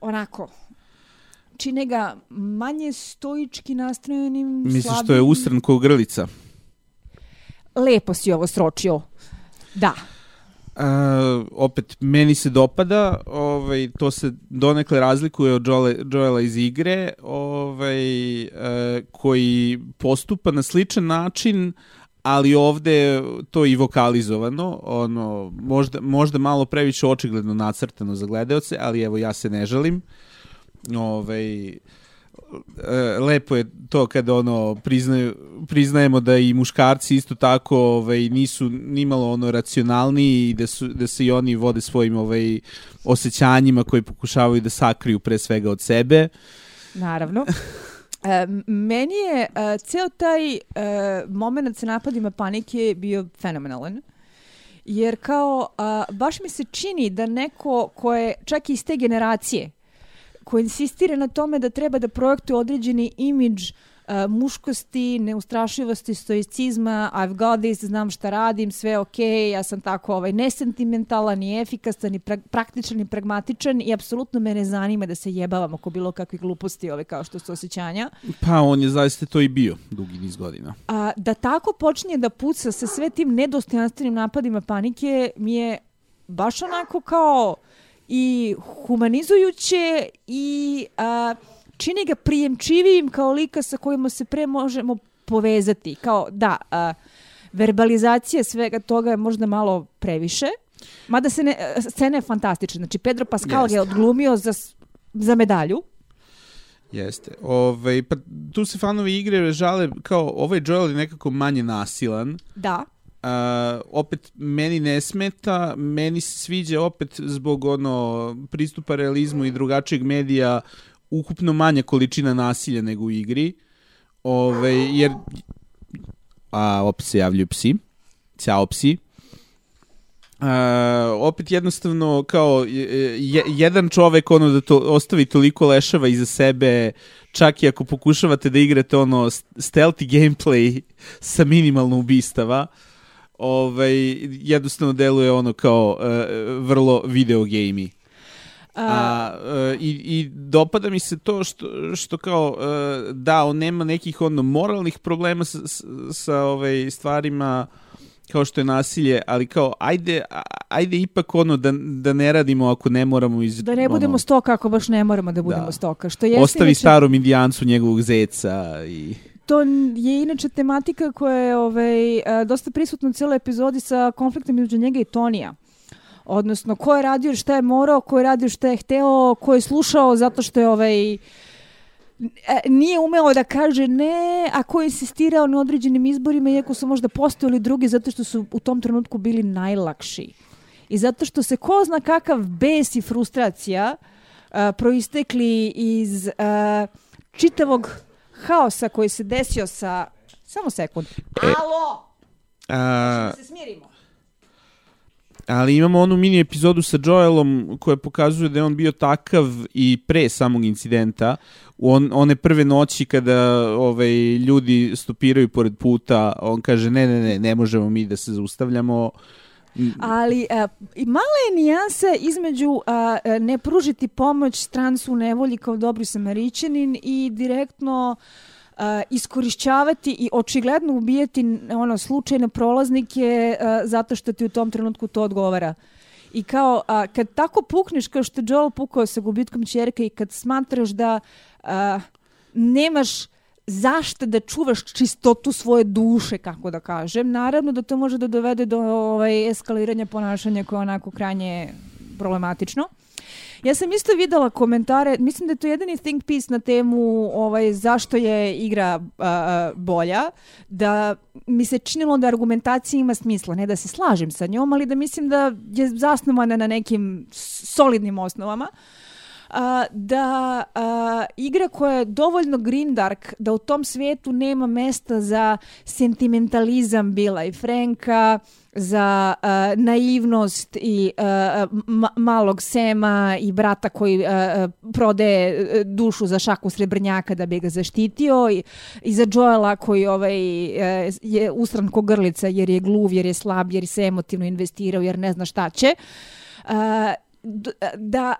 onako čine ga manje stoički nastrojenim, Misliš slabim. što je usran ko grlica? Lepo si ovo sročio. Da. Uh, opet, meni se dopada, ovaj, to se donekle razlikuje od Joela, Joela iz igre, ovaj, uh, koji postupa na sličan način, ali ovde to i vokalizovano, ono, možda, možda malo previše očigledno nacrtano za gledeoce, ali evo ja se ne žalim. Ovaj, E, lepo je to kada ono priznaju, priznajemo da i muškarci isto tako ovaj nisu nimalo ono racionalni i da su da se i oni vode svojim ovaj osjećanjima koji pokušavaju da sakriju pre svega od sebe. Naravno. E, meni je e, ceo taj e, moment sa napadima panike bio fenomenalan. Jer kao, a, baš mi se čini da neko ko je čak i iz te generacije, koji insistira na tome da treba da projektuje određeni imidž uh, muškosti, neustrašivosti, stoicizma, I've got this, znam šta radim, sve ok, ja sam tako ovaj, nesentimentalan i efikasan i pra praktičan i pragmatičan i apsolutno me ne zanima da se jebavam oko bilo kakve gluposti ove kao što su osjećanja. Pa on je zaista to i bio dugi niz godina. A, da tako počinje da puca sa sve tim nedostojanstvenim napadima panike mi je baš onako kao i humanizujuće i a, čini ga prijemčivijim kao lika sa kojima se pre možemo povezati. Kao, da, a, verbalizacija svega toga je možda malo previše, mada se ne, scena je fantastična. Znači, Pedro Pascal Jeste. je odglumio za, za medalju. Jeste. Ove, pa tu se fanovi igre žale kao ovaj Joel je nekako manje nasilan. Da. Uh, opet meni ne smeta, meni se sviđa opet zbog ono pristupa realizmu i drugačijeg medija ukupno manja količina nasilja nego u igri. Ove, jer a opet se javljaju psi. Ćao psi. Uh, opet jednostavno kao je, jedan čovek ono da to ostavi toliko leševa iza sebe čak i ako pokušavate da igrate ono stealthy gameplay sa minimalno ubistava ovaj, jednostavno deluje ono kao uh, vrlo video gamey. A, uh, i, I dopada mi se to što, što kao, uh, da, on nema nekih ono moralnih problema sa, sa, sa ovaj, stvarima kao što je nasilje, ali kao, ajde, ajde ipak ono da, da ne radimo ako ne moramo iz... Da ne budemo ono, stoka ako baš ne moramo da budemo da. stoka. Što je Ostavi inače... starom indijancu njegovog zeca i to je inače tematika koja je ovaj, dosta prisutna u cijeloj epizodi sa konfliktom između njega i Tonija. Odnosno, ko je radio šta je morao, ko je radio šta je hteo, ko je slušao zato što je ovaj, e, nije umeo da kaže ne, a ko je insistirao na određenim izborima, iako su možda postojali drugi, zato što su u tom trenutku bili najlakši. I zato što se ko zna kakav bes i frustracija a, proistekli iz a, čitavog haosa koji se desio sa... Samo sekund. Alo! A, Da se smirimo. Ali imamo onu mini epizodu sa Joelom koja pokazuje da je on bio takav i pre samog incidenta. On, one prve noći kada ovaj, ljudi stopiraju pored puta, on kaže ne, ne, ne, ne možemo mi da se zaustavljamo. Ali a, i mala je nijansa između a, ne pružiti pomoć strancu u nevolji kao dobri samarićanin i direktno a, iskorišćavati i očigledno ubijati ono slučajne prolaznike a, zato što ti u tom trenutku to odgovara. I kao, a, kad tako pukneš kao što je Joel pukao sa gubitkom čerke i kad smatraš da a, nemaš zašto da čuvaš čistotu svoje duše, kako da kažem, naravno da to može da dovede do ovaj, eskaliranja ponašanja koje je onako krajnje problematično. Ja sam isto videla komentare, mislim da je to jedini think piece na temu ovaj, zašto je igra a, bolja, da mi se činilo da argumentacija ima smisla, ne da se slažem sa njom, ali da mislim da je zasnovana na nekim solidnim osnovama. a, da igra koja je dovoljno grindark da u tom svetu nema mesta za sentimentalizam Bila i Franka, za a, naivnost i a, ma- malog Sema i brata koji a, prodaje e, dušu za šaku srebrnjaka da bi ga zaštitio i, i za Joela koji ovaj, e, je usran ko grlica jer je gluv, jer je slab, jer se emotivno investirao, jer ne zna šta će. Da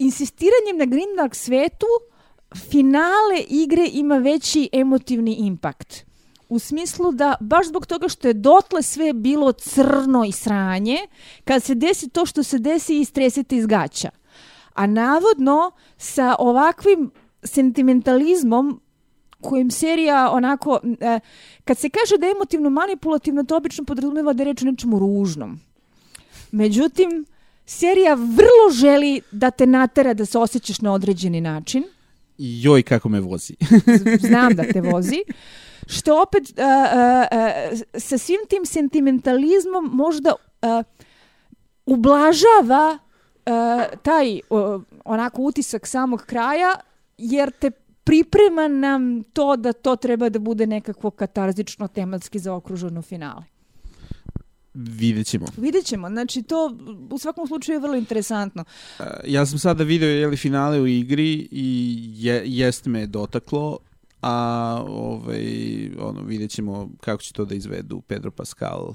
insistiranjem na Grindark svetu finale igre ima veći emotivni impakt. U smislu da baš zbog toga što je dotle sve bilo crno i sranje, kad se desi to što se desi istresete iz gaća. A navodno sa ovakvim sentimentalizmom kojim serija onako, e, kad se kaže da je emotivno manipulativno, to obično podrazumeva da je reč o nečemu ružnom. Međutim, serija vrlo želi da te natera da se osjećaš na određeni način. Joj kako me vozi. Znam da te vozi. Što opet a, a, a, sa svim tim sentimentalizmom možda a, ublažava a, taj o, onako utisak samog kraja jer te priprema nam to da to treba da bude nekakvo katarzično tematski zaokruženo finale. Vidjet ćemo. Vidjet ćemo, znači to u svakom slučaju je vrlo interesantno. Uh, ja sam sada video jeli finale u igri i je, jeste me dotaklo, a ovaj, ono, vidjet ćemo kako će to da izvedu Pedro Pascal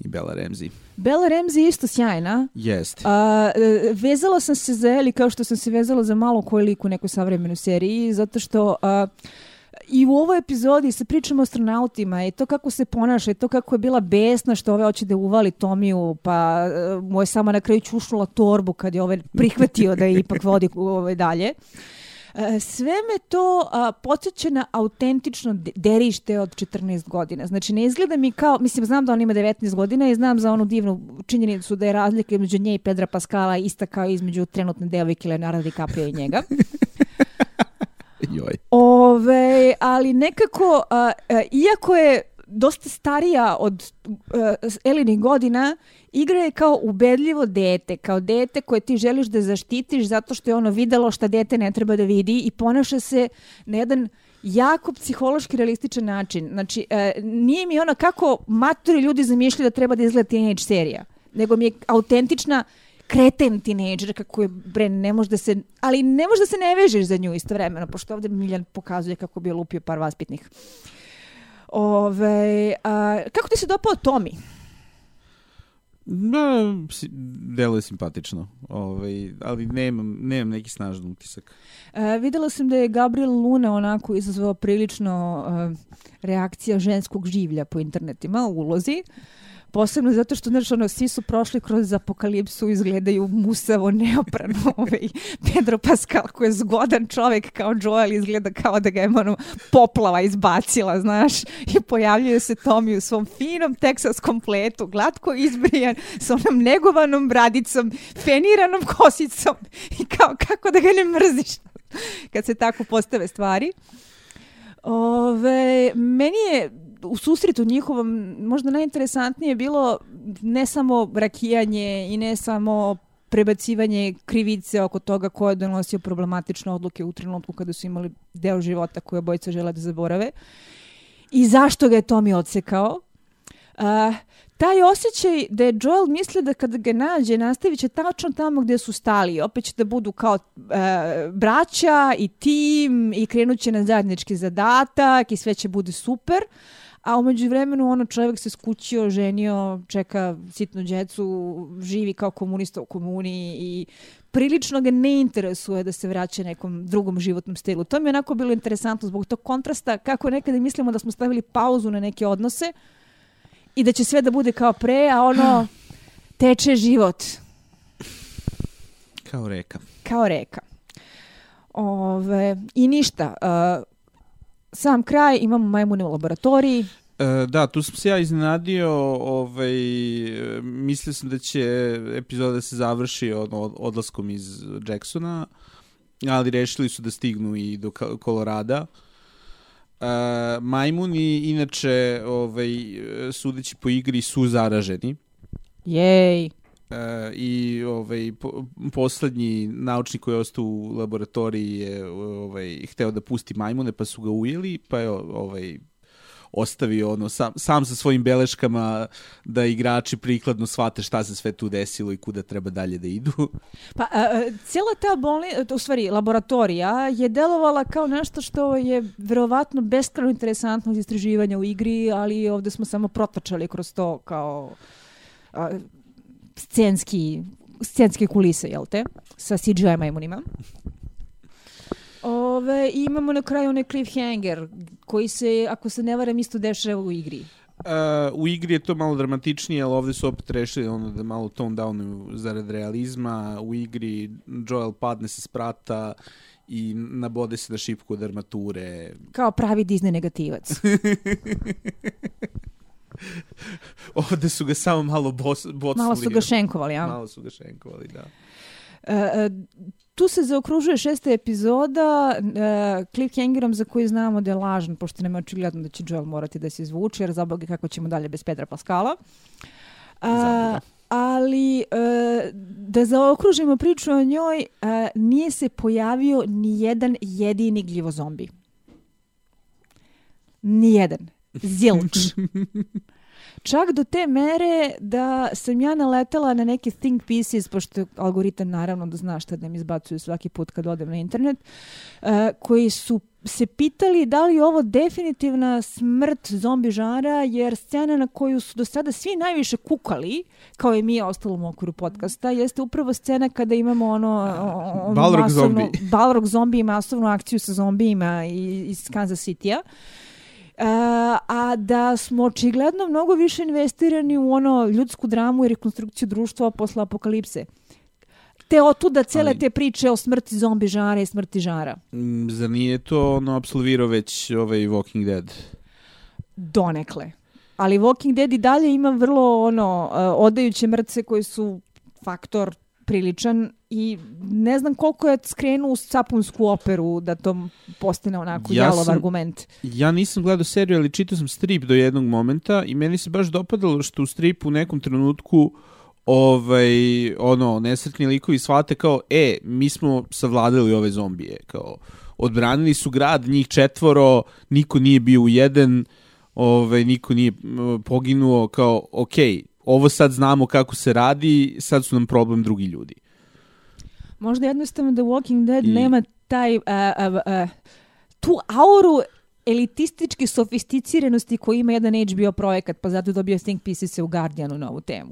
i Bella Ramsey. Bella Ramsey je isto sjajna. Jeste. A, e, vezala sam se za Eli kao što sam se vezala za malo koji lik u nekoj savremenoj seriji, zato što a, i u ovoj epizodi se pričamo o astronautima i to kako se ponaša i to kako je bila besna što ove hoće da uvali Tomiju, pa e, mu je samo na kraju čušnula torbu kad je ovaj prihvatio da je ipak vodi ovaj dalje. E, Sve me to a, podsjeća na autentično de- derište od 14 godina. Znači, ne izgleda mi kao, mislim, znam da on ima 19 godina i znam za onu divnu činjenicu da je razlika između nje i Pedra Paskala ista kao između trenutne devojke Leonardo DiCaprio i njega. Joj. Ove, ali nekako, a, a, iako je dosta starija od a, Elinih godina, igra je kao ubedljivo dete, kao dete koje ti želiš da zaštitiš zato što je ono videlo šta dete ne treba da vidi i ponaša se na jedan jako psihološki realističan način. Znači, e, nije mi ono kako matori ljudi zamišljaju da treba da izgleda teenage serija, nego mi je autentična kreten tinejdžer kako je bre ne može da se ali ne može da se ne vežeš za nju istovremeno pošto ovde Miljan pokazuje kako bi je lupio par vaspitnih. Ove, a, kako ti se dopao Tomi? Da, si- deluje simpatično, ovaj, ali nemam, nemam neki snažan utisak. E, videla sam da je Gabriel Luna onako izazvao prilično e, reakcija ženskog življa po internetima u ulozi. Posebno zato što, znaš, ono, svi su prošli kroz apokalipsu, izgledaju musavo, neoprano. Ovaj, Pedro Pascal, koji je zgodan čovek kao Joel, izgleda kao da ga je ono, poplava izbacila, znaš. I pojavljuje se Tommy u svom finom teksaskom pletu, glatko izbrijan, sa onom negovanom bradicom, feniranom kosicom. I kao, kako da ga ne mrziš? kad se tako postave stvari. Ove, meni je u susretu njihovom možda najinteresantnije bilo ne samo rakijanje i ne samo prebacivanje krivice oko toga ko je donosio problematične odluke u trenutku kada su imali deo života koje obojica žele da zaborave i zašto ga je Tommy odsekao. Uh, taj osjećaj da je Joel misli da kada ga nađe nastavit će tačno tamo gde su stali. Opet će da budu kao e, braća i tim i krenut će na zajednički zadatak i sve će bude super. A umeđu vremenu ono čovjek se skućio, ženio, čeka sitnu djecu, živi kao komunista u komuni i prilično ga ne interesuje da se vraća nekom drugom životnom stilu. To mi je onako bilo interesantno zbog tog kontrasta kako nekada mislimo da smo stavili pauzu na neke odnose, i da će sve da bude kao pre, a ono teče život. Kao reka. Kao reka. Ove, I ništa. Uh, sam kraj, imamo majmune u laboratoriji. E, da, tu sam se ja iznenadio, ovaj, mislio sam da će epizoda da se završi ono, odlaskom iz Jacksona, ali rešili su da stignu i do Kolorada. Uh, majmuni, inače, ovaj, sudeći po igri, su zaraženi. Jej! Uh, I ovaj, po, poslednji naučnik koji je ostao u laboratoriji je ovaj, hteo da pusti majmune, pa su ga ujeli, pa je ovaj, ostavio ono, sam, sam sa svojim beleškama da igrači prikladno shvate šta se sve tu desilo i kuda treba dalje da idu. Pa, a, cijela ta bolni, u stvari, laboratorija je delovala kao nešto što je verovatno beskreno interesantno istraživanja u igri, ali ovde smo samo protačali kroz to kao a, scenski, scenske kulise, jel te? Sa CGI majmunima. Ove, I imamo na kraju onaj cliffhanger koji se, ako se ne varam, isto dešava u igri. Uh, u igri je to malo dramatičnije, ali ovde su opet rešili ono da malo tone down zarad realizma. U igri Joel padne se sprata i nabode se na šipku od armature. Kao pravi Disney negativac. Ovde su ga samo malo bos, bocnuli. Malo su ga šenkovali, ja? Malo su ga šenkovali, da. Uh, tu se zaokružuje šesta epizoda uh, cliffhangerom za koji znamo da je lažan, pošto nema očigledno da će Joel morati da se izvuče, jer zaboga kako ćemo dalje bez Pedra Paskala. Uh, ali uh, da zaokružimo priču o njoj, uh, nije se pojavio ni jedan jedini gljivo zombi. Nijedan. Zilč. Čak do te mere da sam ja naletala na neke think pieces, pošto algoritam naravno da zna šta da mi izbacuju svaki put kad odem na internet, uh, koji su se pitali da li je ovo definitivna smrt zombi žara, jer scena na koju su do sada svi najviše kukali, kao i mi ostalom okviru podcasta, jeste upravo scena kada imamo ono... ono Balrog zombi. Balrog zombi i masovnu akciju sa zombijima iz Kansas City-a. Uh, a da smo očigledno mnogo više investirani u ono ljudsku dramu i rekonstrukciju društva posle apokalipse. Te otuda cele te priče o smrti zombi žara i smrti žara. Mm, zar nije to ono absolvirao već ovaj Walking Dead? Donekle. Ali Walking Dead i dalje ima vrlo ono odajuće mrtve koji su faktor priličan i ne znam koliko je skrenuo u sapunsku operu da to postane onako ja jalov sam, argument. Ja nisam gledao seriju, ali čitao sam strip do jednog momenta i meni se baš dopadalo što u stripu u nekom trenutku ovaj, ono, nesretni likovi shvate kao, e, mi smo savladali ove zombije, kao, odbranili su grad, njih četvoro, niko nije bio u jedan, ovaj, niko nije poginuo, kao, okej, okay, ovo sad znamo kako se radi, sad su nam problem drugi ljudi. Možda jednostavno da Walking Dead I... nema taj, uh, uh, uh, tu auru elitističke sofisticiranosti koji ima jedan HBO projekat, pa zato dobio Think Pieces u Guardianu na ovu temu.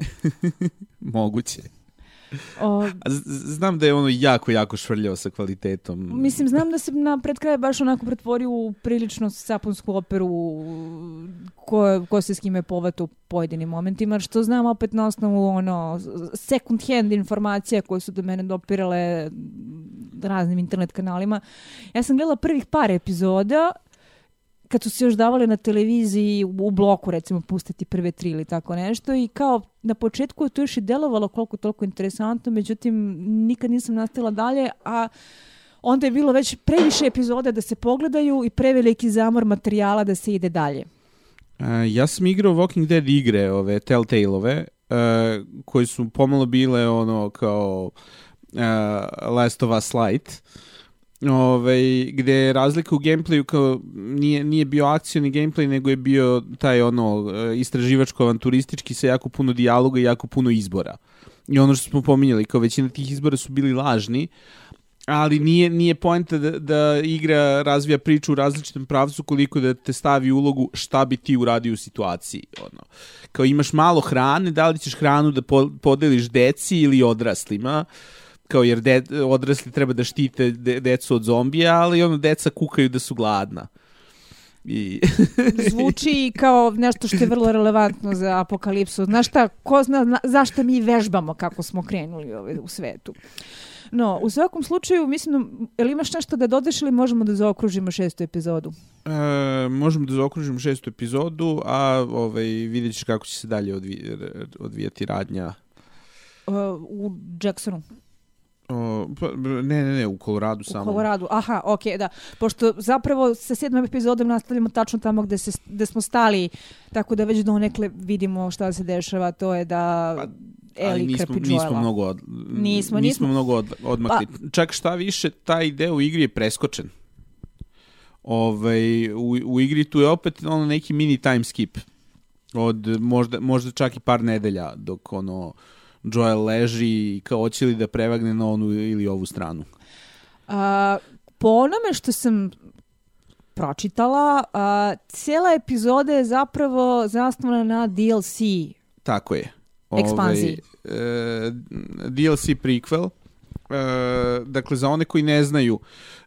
Moguće. O, znam da je ono jako, jako švrljao sa kvalitetom. Mislim, znam da se na pred kraj baš onako pretvorio u prilično saponsku operu ko, ko se s kime povata u pojedinim momentima, što znam opet na osnovu ono, second hand informacija koje su do mene dopirale raznim internet kanalima. Ja sam gledala prvih par epizoda kad su se još davali na televiziji u bloku recimo pustiti prve tri ili tako nešto i kao na početku je to još i delovalo koliko toliko interesantno, međutim nikad nisam nastavila dalje, a onda je bilo već previše epizode da se pogledaju i preveliki zamor materijala da se ide dalje. Uh, ja sam igrao Walking Dead igre, ove Telltale-ove, uh, koji su pomalo bile ono kao uh, Last of Us Light. Ove, gde je razlika u gameplayu kao nije, nije bio akcioni gameplay, nego je bio taj ono istraživačko-avanturistički sa jako puno dijaloga i jako puno izbora. I ono što smo pominjali, kao većina tih izbora su bili lažni, ali nije nije poenta da, da igra razvija priču u različitom pravcu koliko da te stavi ulogu šta bi ti uradio u situaciji ono kao imaš malo hrane da li ćeš hranu da podeliš deci ili odraslima kao jer de, odrasli treba da štite de, decu od zombija ali ono deca kukaju da su gladna I... Zvuči kao nešto što je vrlo relevantno za apokalipsu. Znaš šta, ko zna zašto mi vežbamo kako smo krenuli u svetu. No, u svakom slučaju, mislim, je li imaš nešto da dodeš ili možemo da zaokružimo šestu epizodu? E, možemo da zaokružimo šestu epizodu, a ovaj, vidjet ćeš kako će se dalje odvi, odvijati radnja. Uh, u Jacksonu. O, pa, ne, ne, ne, u Koloradu samo. U Koloradu, aha, ok, da. Pošto zapravo sa sedmom epizodom nastavljamo tačno tamo gde, se, gde smo stali, tako da već donekle vidimo šta se dešava, to je da pa, Eli nismo, krpi nismo mnogo, od, nismo, nismo, nismo mnogo od, odmakli. Pa, Čak šta više, taj deo u igri je preskočen. Ovaj, u, u igri tu je opet ono neki mini time skip od možda, možda čak i par nedelja dok ono Joel leži i kao hoće li da prevagne na onu ili ovu stranu? A, po onome što sam pročitala, a, cijela epizoda je zapravo zasnovana na DLC. Tako je. Ekspanziji. Ovaj, e, DLC prequel. E, dakle, za one koji ne znaju,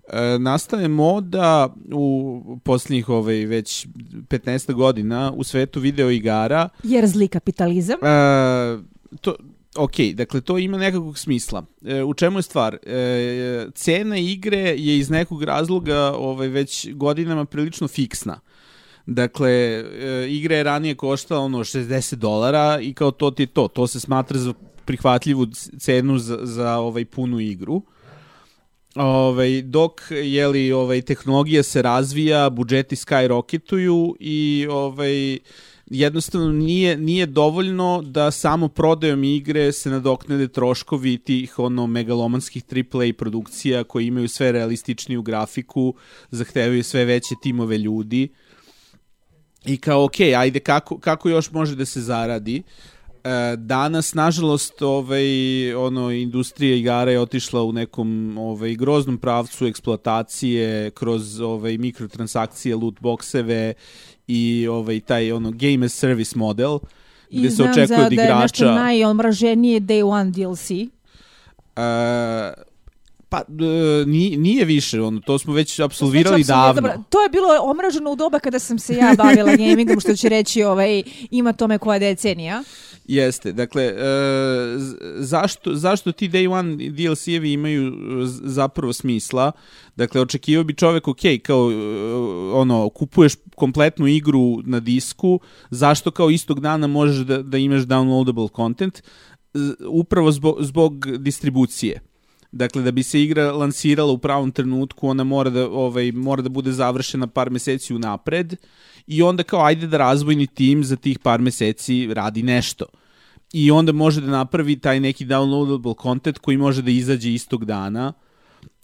e, nastane moda u posljednjih ovaj, već 15 godina u svetu video igara. Jer zli kapitalizam. E, to, Ok, dakle to ima nekakvog smisla. E, u čemu je stvar? E, cena igre je iz nekog razloga ovaj, već godinama prilično fiksna. Dakle, e, igra je ranije koštala ono 60 dolara i kao to ti je to. To se smatra za prihvatljivu cenu za, za ovaj punu igru. Ovaj, dok je li ovaj, tehnologija se razvija, budžeti skyrocketuju i ovaj, jednostavno nije, nije dovoljno da samo prodajom igre se nadoknede troškovi tih ono megalomanskih AAA produkcija koji imaju sve realističniju grafiku, zahtevaju sve veće timove ljudi. I kao, ok, ajde, kako, kako još može da se zaradi? E, danas, nažalost, ovaj, ono, industrija igara je otišla u nekom ovaj, groznom pravcu eksploatacije kroz ovaj, mikrotransakcije, loot boxeve i ovaj taj ono game as service model gde I se očekuje od igrača. I znam da je nešto najomraženije Day One DLC. Uh, Pa nije, nije više, ono, to smo već absolvirali davno. Dobro, to je bilo omraženo u doba kada sam se ja bavila gamingom, što će reći ovaj, ima tome koja decenija. Jeste, dakle, e, zašto, zašto ti Day One DLC-evi imaju zapravo smisla? Dakle, očekivao bi čovek, ok, kao, e, ono, kupuješ kompletnu igru na disku, zašto kao istog dana možeš da, da imaš downloadable content? Upravo zbog, zbog distribucije Dakle, da bi se igra lansirala u pravom trenutku, ona mora da, ovaj, mora da bude završena par meseci unapred i onda kao ajde da razvojni tim za tih par meseci radi nešto. I onda može da napravi taj neki downloadable content koji može da izađe istog dana.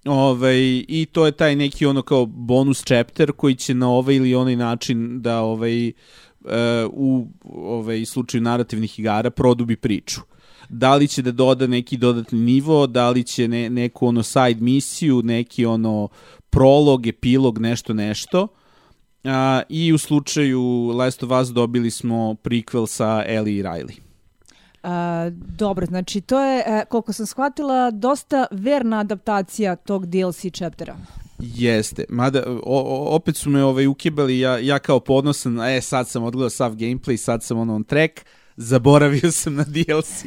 Ovaj, I to je taj neki ono kao bonus chapter koji će na ovaj ili onaj način da ovaj, uh, u ovaj, slučaju narativnih igara produbi priču da li će da doda neki dodatni nivo, da li će ne, neku ono side misiju, neki ono prolog, epilog, nešto nešto. A, I u slučaju Last of Us dobili smo prequel sa Ellie i Riley. A, dobro, znači to je, e, koliko sam shvatila, dosta verna adaptacija tog DLC chaptera. Jeste, mada o, o, opet su me ovaj ukibali, ja, ja kao podnosan, e sad sam odgledao sav gameplay, sad sam ono on track, zaboravio sam na DLC.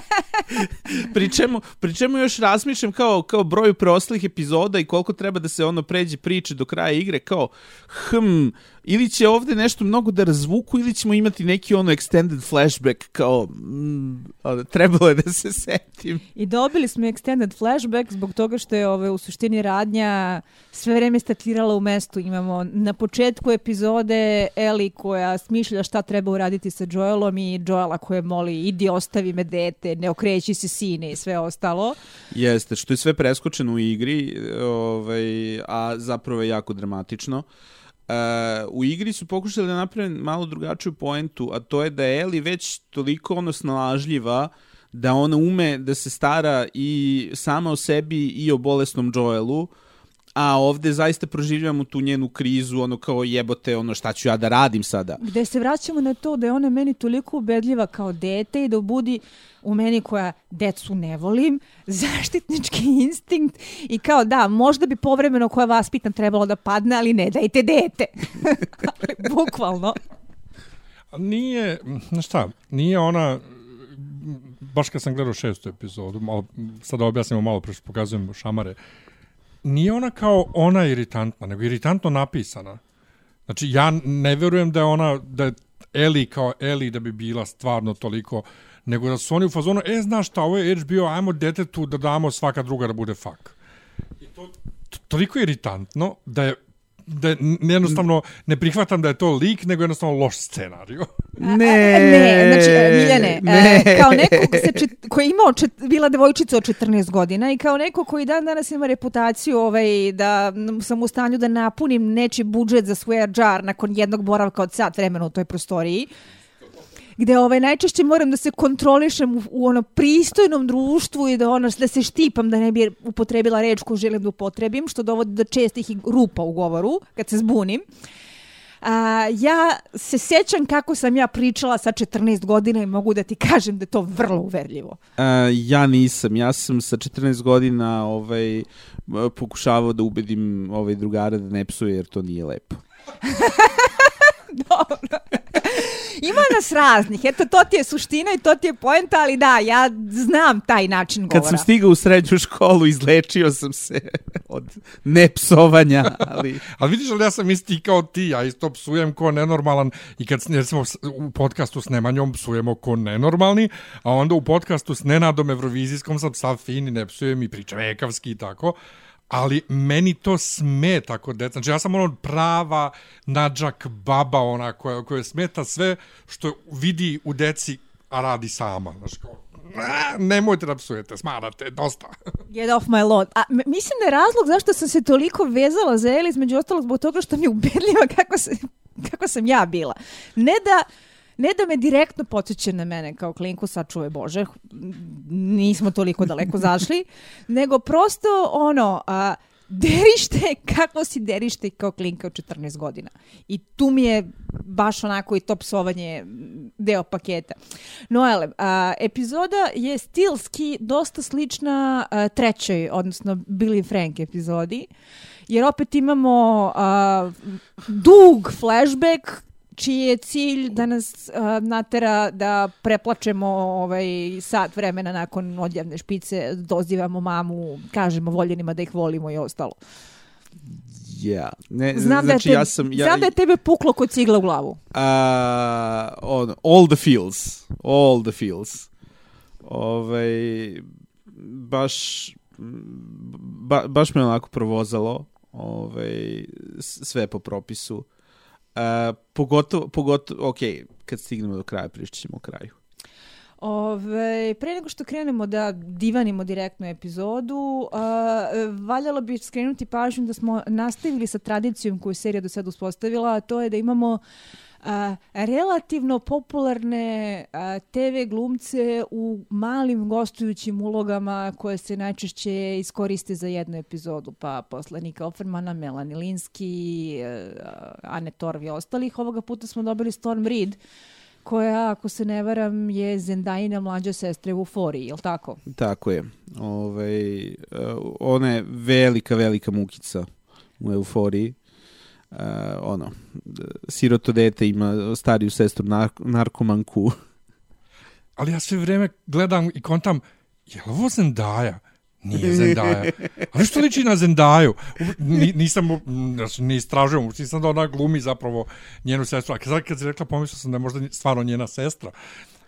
pri, čemu, pri čemu još razmišljam kao, kao broju preostalih epizoda i koliko treba da se ono pređe priče do kraja igre, kao hm, ili će ovde nešto mnogo da razvuku ili ćemo imati neki ono extended flashback kao mm, trebalo je da se setim. I dobili smo extended flashback zbog toga što je ove, u suštini radnja sve vreme statirala u mestu. Imamo na početku epizode Ellie koja smišlja šta treba uraditi sa Joelom i Joela koje moli idi ostavi me dete, ne okreći se sine i sve ostalo. Jeste, što je sve preskočeno u igri, ovaj, a zapravo je jako dramatično. Uh, u igri su pokušali da naprave malo drugačiju poentu, a to je da je Eli već toliko ono snalažljiva da ona ume da se stara i sama o sebi i o bolesnom Joelu, a ovde zaista proživljamo tu njenu krizu, ono kao jebote, ono šta ću ja da radim sada. Gde se vraćamo na to da je ona meni toliko ubedljiva kao dete i da budi u meni koja decu ne volim, zaštitnički instinkt i kao da, možda bi povremeno koja vas pitan trebalo da padne, ali ne dajte dete. Bukvalno. Nije, znaš šta, nije ona, baš kad sam gledao šestu epizodu, malo, sada objasnimo malo pre što pokazujem šamare, nije ona kao ona iritantna, nego iritantno napisana. Znači, ja ne verujem da je ona, da je Eli kao Eli da bi bila stvarno toliko, nego da su oni u fazonu, e, znaš šta, ovo je HBO, ajmo detetu da damo svaka druga da bude fak. I to toliko iritantno da je da jednostavno ne prihvatam da je to lik, nego jednostavno loš scenariju. Ne, ne, znači, e, Miljane, ne. E, kao neko ko se čet, koji je imao čet, bila devojčica od 14 godina i kao neko koji dan danas ima reputaciju ovaj, da sam u stanju da napunim neči budžet za swear jar nakon jednog boravka od sat vremena u toj prostoriji, gde ovaj najčešće moram da se kontrolišem u, u ono pristojnom društvu i da ono da se štipam da ne bi upotrebila reč koju želim da upotrebim, što dovodi do čestih rupa u govoru kad se zbunim. A, ja se sećam kako sam ja pričala sa 14 godina i mogu da ti kažem da je to vrlo uverljivo. A, ja nisam. Ja sam sa 14 godina ovaj, pokušavao da ubedim ovaj drugara da ne psuje jer to nije lepo. Dobro. Ima nas raznih. Eto, to ti je suština i to ti je poenta, ali da, ja znam taj način govora. Kad sam stigao u srednju školu, izlečio sam se od nepsovanja, ali... ali vidiš li, ja sam isti kao ti, ja isto psujem ko nenormalan i kad smo u podcastu s Nemanjom psujemo ko nenormalni, a onda u podcastu s Nenadom Eurovizijskom sam sav fin i ne psujem i pričam ekavski i tako ali meni to smeta kod deca. Znači ja sam ono prava nađak baba ona koja, koja smeta sve što vidi u deci, a radi sama. Znači kao, nemojte da psujete, smarate, dosta. Get off my lawn. A mislim da je razlog zašto sam se toliko vezala za Eli, između ostalog zbog toga što mi je ubedljiva kako, se, kako sam ja bila. Ne da ne da me direktno podsjeća na mene kao klinku, sačuve Bože, nismo toliko daleko zašli, nego prosto ono, a, derište, kako si derište kao klinka od 14 godina. I tu mi je baš onako i to psovanje deo paketa. Noele, a, epizoda je stilski dosta slična a, trećoj, odnosno Billy Frank epizodi, jer opet imamo a, dug flashback čiji je cilj da nas uh, natera da preplačemo ovaj sat vremena nakon odjavne špice, dozivamo mamu, kažemo voljenima da ih volimo i ostalo. Ja. Ne, znam, znači, da je te, ja sam, ja, znam da je tebe puklo kod cigla u glavu. Uh, on, all the feels. All the feels. Ovaj, baš, ba, baš me onako provozalo ovaj, sve po propisu. Pogotovo, pogotovo, ok, kad stignemo do kraja, pričat ćemo o kraju. Ove, pre nego što krenemo da divanimo direktnu epizodu, uh, valjalo bi skrenuti pažnju da smo nastavili sa tradicijom koju serija do sada uspostavila, a to je da imamo a, relativno popularne a, TV glumce u malim gostujućim ulogama koje se najčešće iskoriste za jednu epizodu, pa posle Nika Offermana, Melanie Linsky, Anne Torv i ostalih. Ovoga puta smo dobili Storm Reed, koja, ako se ne varam, je Zendajina mlađa sestra u Euforiji, je li tako? Tako je. Ove, ovaj, ona je velika, velika mukica u Euforiji uh, ono, siroto dete ima stariju sestru nark narkomanku. Ali ja sve vreme gledam i kontam, je li ovo Zendaya? Nije Zendaya. Ali što liči na Zendaju? Ni, nisam, znači, ne istražujem, nisam da ona glumi zapravo njenu sestru. A kad, kad si rekla, pomislio sam da je možda stvarno njena sestra.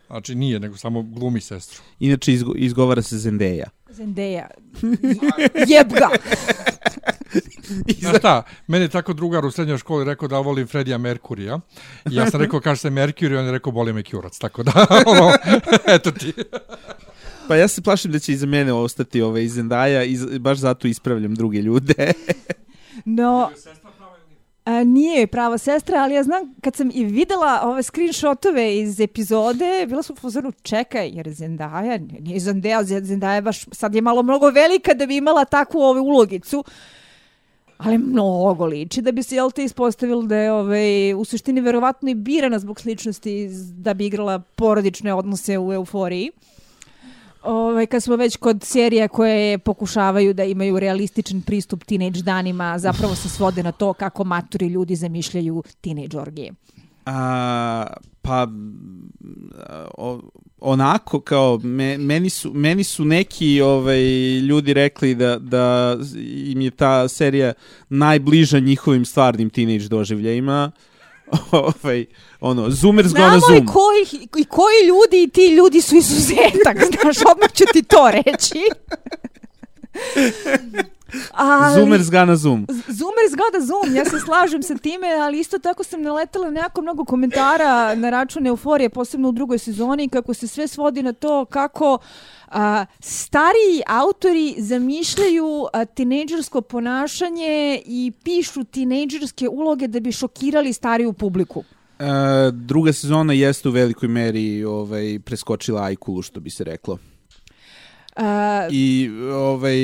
Znači nije, nego samo glumi sestru. Inače izgo, izgovara se Zendeja. Zendeja. Jeb ga! Znaš šta, meni je tako drugar u srednjoj školi rekao da volim Fredija Merkurija. I ja sam rekao, kaže se Merkur i on je rekao, boli me kjurac. Tako da, ono, eto ti. Pa ja se plašim da će iza mene ostati ove iz Zendaja i baš zato ispravljam druge ljude. no, A, nije prava sestra, ali ja znam kad sam i videla ove screenshotove iz epizode, bila sam u fazonu čekaj, jer Zendaya, nije Zendaya, Zendaya baš sad je malo mnogo velika da bi imala takvu ove ulogicu, ali mnogo liči da bi se jel te ispostavilo da je ovaj, u suštini verovatno i birana zbog sličnosti da bi igrala porodične odnose u euforiji. Ovaj, kad smo već kod serija koje pokušavaju da imaju realističan pristup teenage danima, zapravo se svode na to kako maturi ljudi zamišljaju teenage orgije. A, pa o, onako kao me, meni su meni su neki ovaj ljudi rekli da da im je ta serija najbliža njihovim stvarnim teenage doživljajima. ovaj ono Zoomers gonna zoom. Znamo koji i koji ljudi i ti ljudi su izuzetak, znaš, odmah ću ti to reći. Ali, Zoomers gonna zoom. Zoomers gonna zoom, ja se slažem sa time, ali isto tako sam naletala na jako mnogo komentara na račun euforije, posebno u drugoj sezoni, kako se sve svodi na to kako a, stariji autori zamišljaju a, tinejdžersko ponašanje i pišu tinejdžerske uloge da bi šokirali stariju publiku. E, druga sezona jeste u velikoj meri ovaj, preskočila Ajkulu, što bi se reklo. Uh, I ovaj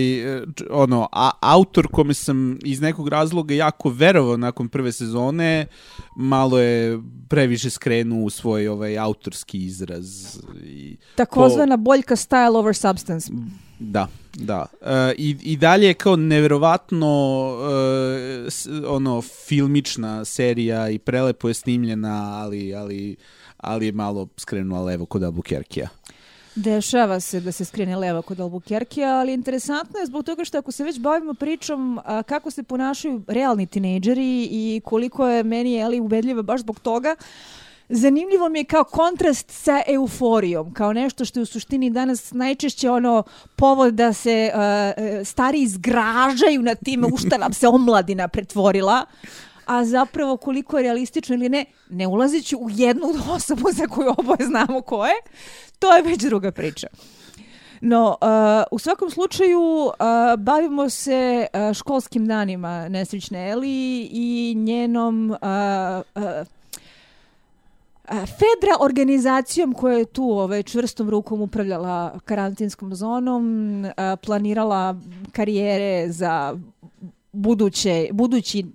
ono a, autor kome sam iz nekog razloga jako verovao nakon prve sezone malo je previše skrenuo u svoj ovaj autorski izraz i takozvana po... boljka style over substance. Da, da. Uh, i, I dalje je kao neverovatno uh, s, ono filmična serija i prelepo je snimljena, ali ali ali je malo skrenula levo kod Albuquerquea. Dešava se da se skrene leva kod Albuquerque, ali interesantno je zbog toga što ako se već bavimo pričom a, kako se ponašaju realni tinejdžeri i koliko je meni Eli ubedljiva baš zbog toga, Zanimljivo mi je kao kontrast sa euforijom, kao nešto što je u suštini danas najčešće ono povod da se uh, stari izgražaju na time u šta nam se omladina pretvorila, a zapravo koliko je realistično ili ne, ne ulaziću u jednu osobu za koju oboje znamo ko je, to je već druga priča. No, uh, u svakom slučaju uh, bavimo se uh, školskim danima nesrećne Eli i njenom uh, uh, Fedra organizacijom koja je tu ovaj, čvrstom rukom upravljala karantinskom zonom, planirala karijere za buduće, budući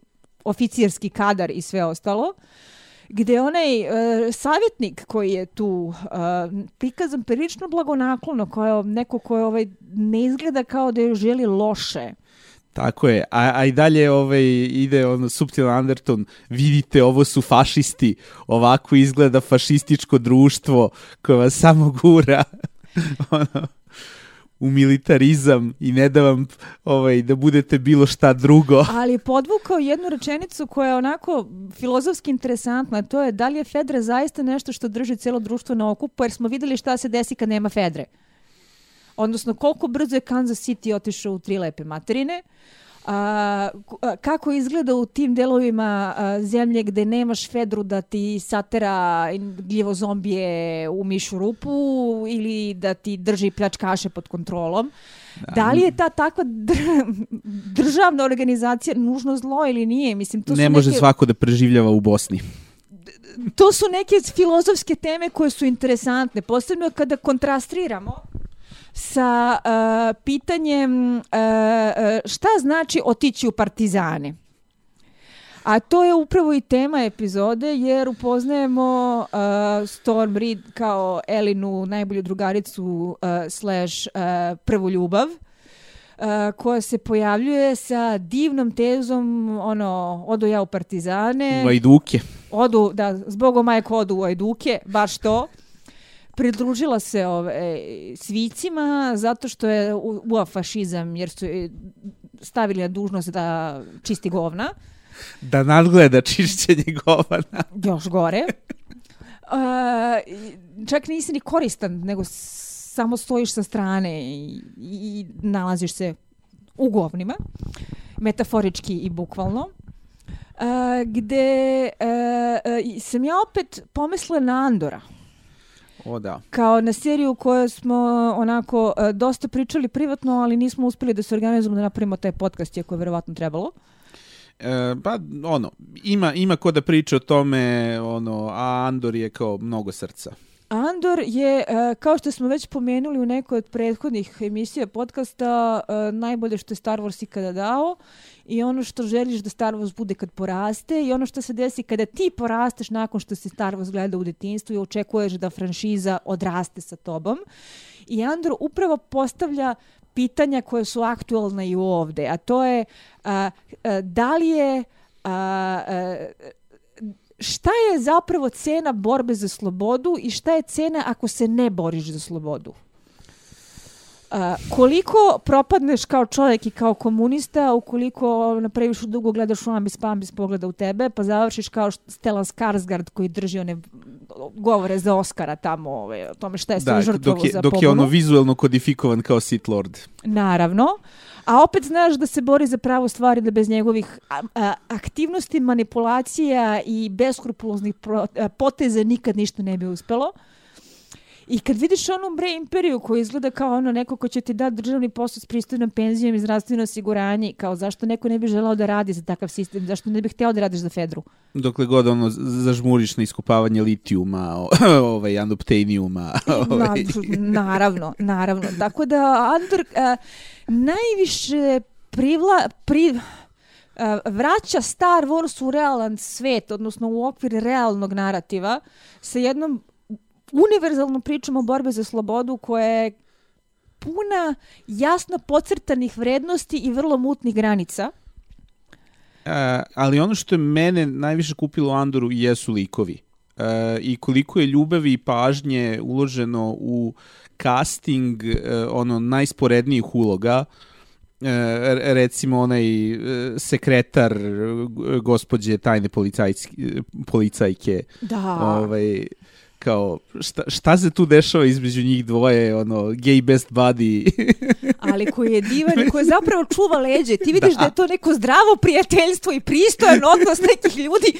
oficirski kadar i sve ostalo. Uh, gde onaj uh, savjetnik koji je tu uh, prikazan prilično blagonaklono, kao neko ko je ovaj, ne izgleda kao da je želi loše. Tako je, a, a i dalje ovaj, ide ono subtil Anderton, vidite ovo su fašisti, ovako izgleda fašističko društvo koje vas samo gura. ono u militarizam i ne da vam ovaj, da budete bilo šta drugo. Ali podvukao jednu rečenicu koja je onako filozofski interesantna, to je da li je Fedra zaista nešto što drži celo društvo na okupu, jer smo videli šta se desi kad nema Fedre. Odnosno, koliko brzo je Kansas City otišao u tri lepe materine, a, kako izgleda u tim delovima a, zemlje gde nemaš Fedru da ti satera gljivo zombije u mišu rupu ili da ti drži pljačkaše pod kontrolom. Da, da li je ta takva državna organizacija nužno zlo ili nije? Mislim, to ne su može neke... svako da preživljava u Bosni to su neke filozofske teme koje su interesantne, posebno kada kontrastiramo sa uh, pitanjem uh, šta znači otići u partizane. A to je upravo i tema epizode jer upoznajemo uh, Storm Reed kao Elinu, najbolju drugaricu uh, slash uh, prvu ljubav. uh, koja se pojavljuje sa divnom tezom, ono, odo ja u partizane. Vajduke. Odu, da, zbogom majko odu u Ajduke, baš to pridružila se ove, svicima zato što je ua fašizam jer su stavili na dužnost da čisti govna. Da nadgleda čišćenje govana. Još gore. Uh, čak nisi ni koristan, nego samo stojiš sa strane i, i nalaziš se u govnima, metaforički i bukvalno. Uh, gde uh, sam ja opet pomisla na Andora. O da. Kao na seriju u kojoj smo onako uh, dosta pričali privatno, ali nismo uspeli da se organizujemo da napravimo taj podcast, iako je verovatno trebalo. E, pa ono, ima, ima ko da priča o tome, ono, a Andor je kao mnogo srca. Andor je, e, kao što smo već pomenuli u nekoj od prethodnih emisija podcasta, e, najbolje što je Star Wars ikada dao i ono što želiš da Star Wars bude kad poraste i ono što se desi kada ti porasteš nakon što si Star Wars gledao u detinstvu i očekuješ da franšiza odraste sa tobom. I Andor upravo postavlja pitanja koje su aktualna i ovde, a to je a, a, da li je a, a, šta je zapravo cena borbe za slobodu i šta je cena ako se ne boriš za slobodu? Uh, koliko propadneš kao čovjek i kao komunista ukoliko napraviš dugo gledaš u ambis pambis pogleda u tebe pa završiš kao Stellan Skarsgård koji drži one govore za Oscara tamo ove, o tome šta je da, žrtvovo dok je, za dok je ono vizuelno kodifikovan kao Sith Lord. Naravno. A opet znaš da se bori za pravo stvari da bez njegovih a, a, aktivnosti, manipulacija i beskrupuloznih poteza nikad ništa ne bi uspelo. I kad vidiš onu bre imperiju koja izgleda kao ono neko ko će ti dati državni posao s pristojnom penzijom i zdravstveno osiguranje, kao zašto neko ne bi želao da radi za takav sistem, zašto ne bi hteo da radiš za Fedru? Dokle god ono zažmuriš na iskopavanje litijuma, ovaj, andoptenijuma. Ovaj. Na, naravno, naravno. Tako da Andor uh, najviše privla, pri, uh, vraća Star Wars u realan svet, odnosno u okvir realnog narativa, sa jednom univerzalnom pričom o borbe za slobodu koja je puna jasno pocrtanih vrednosti i vrlo mutnih granica. Uh, ali ono što je mene najviše kupilo u Andoru jesu likovi. Uh, I koliko je ljubavi i pažnje uloženo u casting uh, ono najsporednijih uloga uh, recimo onaj sekretar gospođe tajne policajke da. ovaj kao šta, šta se tu dešava između njih dvoje, ono, gay best buddy. Ali koji je divan i koji zapravo čuva leđe. Ti vidiš da. da je to neko zdravo prijateljstvo i pristojan odnos nekih ljudi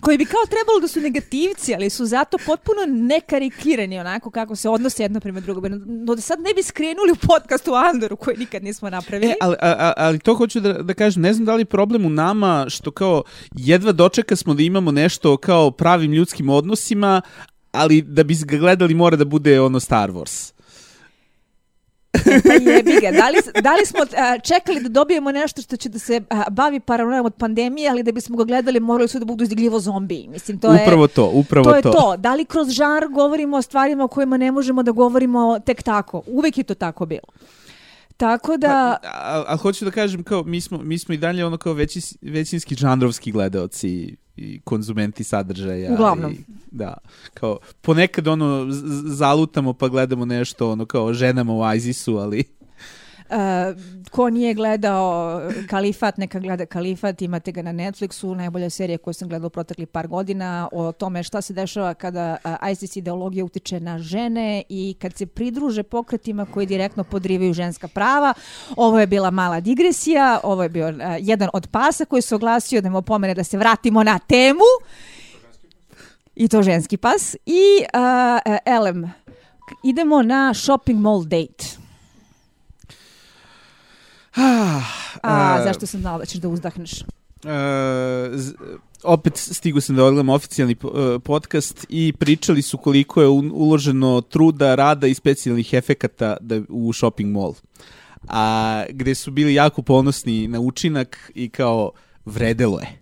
koji bi kao trebalo da su negativci, ali su zato potpuno nekarikirani onako kako se odnose jedno prema drugom. No da sad ne bi skrenuli u podcastu u Andoru koji nikad nismo napravili. E, ali, a, ali to hoću da, da kažem, ne znam da li problem u nama što kao jedva dočeka smo da imamo nešto kao pravim ljudskim odnosima, ali da bi ga gledali mora da bude ono Star Wars. Pa jebi ga. Da li, da li smo a, čekali da dobijemo nešto što će da se a, bavi paranojem od pandemije, ali da bismo ga gledali morali su da budu izgljivo zombi. Mislim, to upravo je, to, upravo to. To je to. Da li kroz žar govorimo o stvarima o kojima ne možemo da govorimo tek tako? Uvek je to tako bilo. Tako da... Pa, a, a hoću da kažem, kao, mi smo, mi smo i dalje ono kao veći, većinski žanrovski gledaoci i konzumenti sadržaja. Uglavnom. I, da, kao, ponekad ono, zalutamo pa gledamo nešto, ono, kao ženama u ISIS-u, ali... Uh, ko nije gledao Kalifat, neka gleda Kalifat, imate ga na Netflixu, najbolja serija koju sam gledala u protekli par godina o tome šta se dešava kada uh, ISIS ideologija utiče na žene i kad se pridruže pokretima koji direktno podrivaju ženska prava. Ovo je bila mala digresija, ovo je bio uh, jedan od pasa koji se oglasio da mu pomene da se vratimo na temu. I to ženski pas. I uh, elem, idemo na shopping mall date. Ah, A, uh, zašto sam znala da ćeš da uzdahneš? Uh, opet stigu sam da odgledam oficijalni uh, podcast i pričali su koliko je uloženo truda, rada i specijalnih efekata da, u shopping mall. A gde su bili jako ponosni na učinak i kao vredelo je.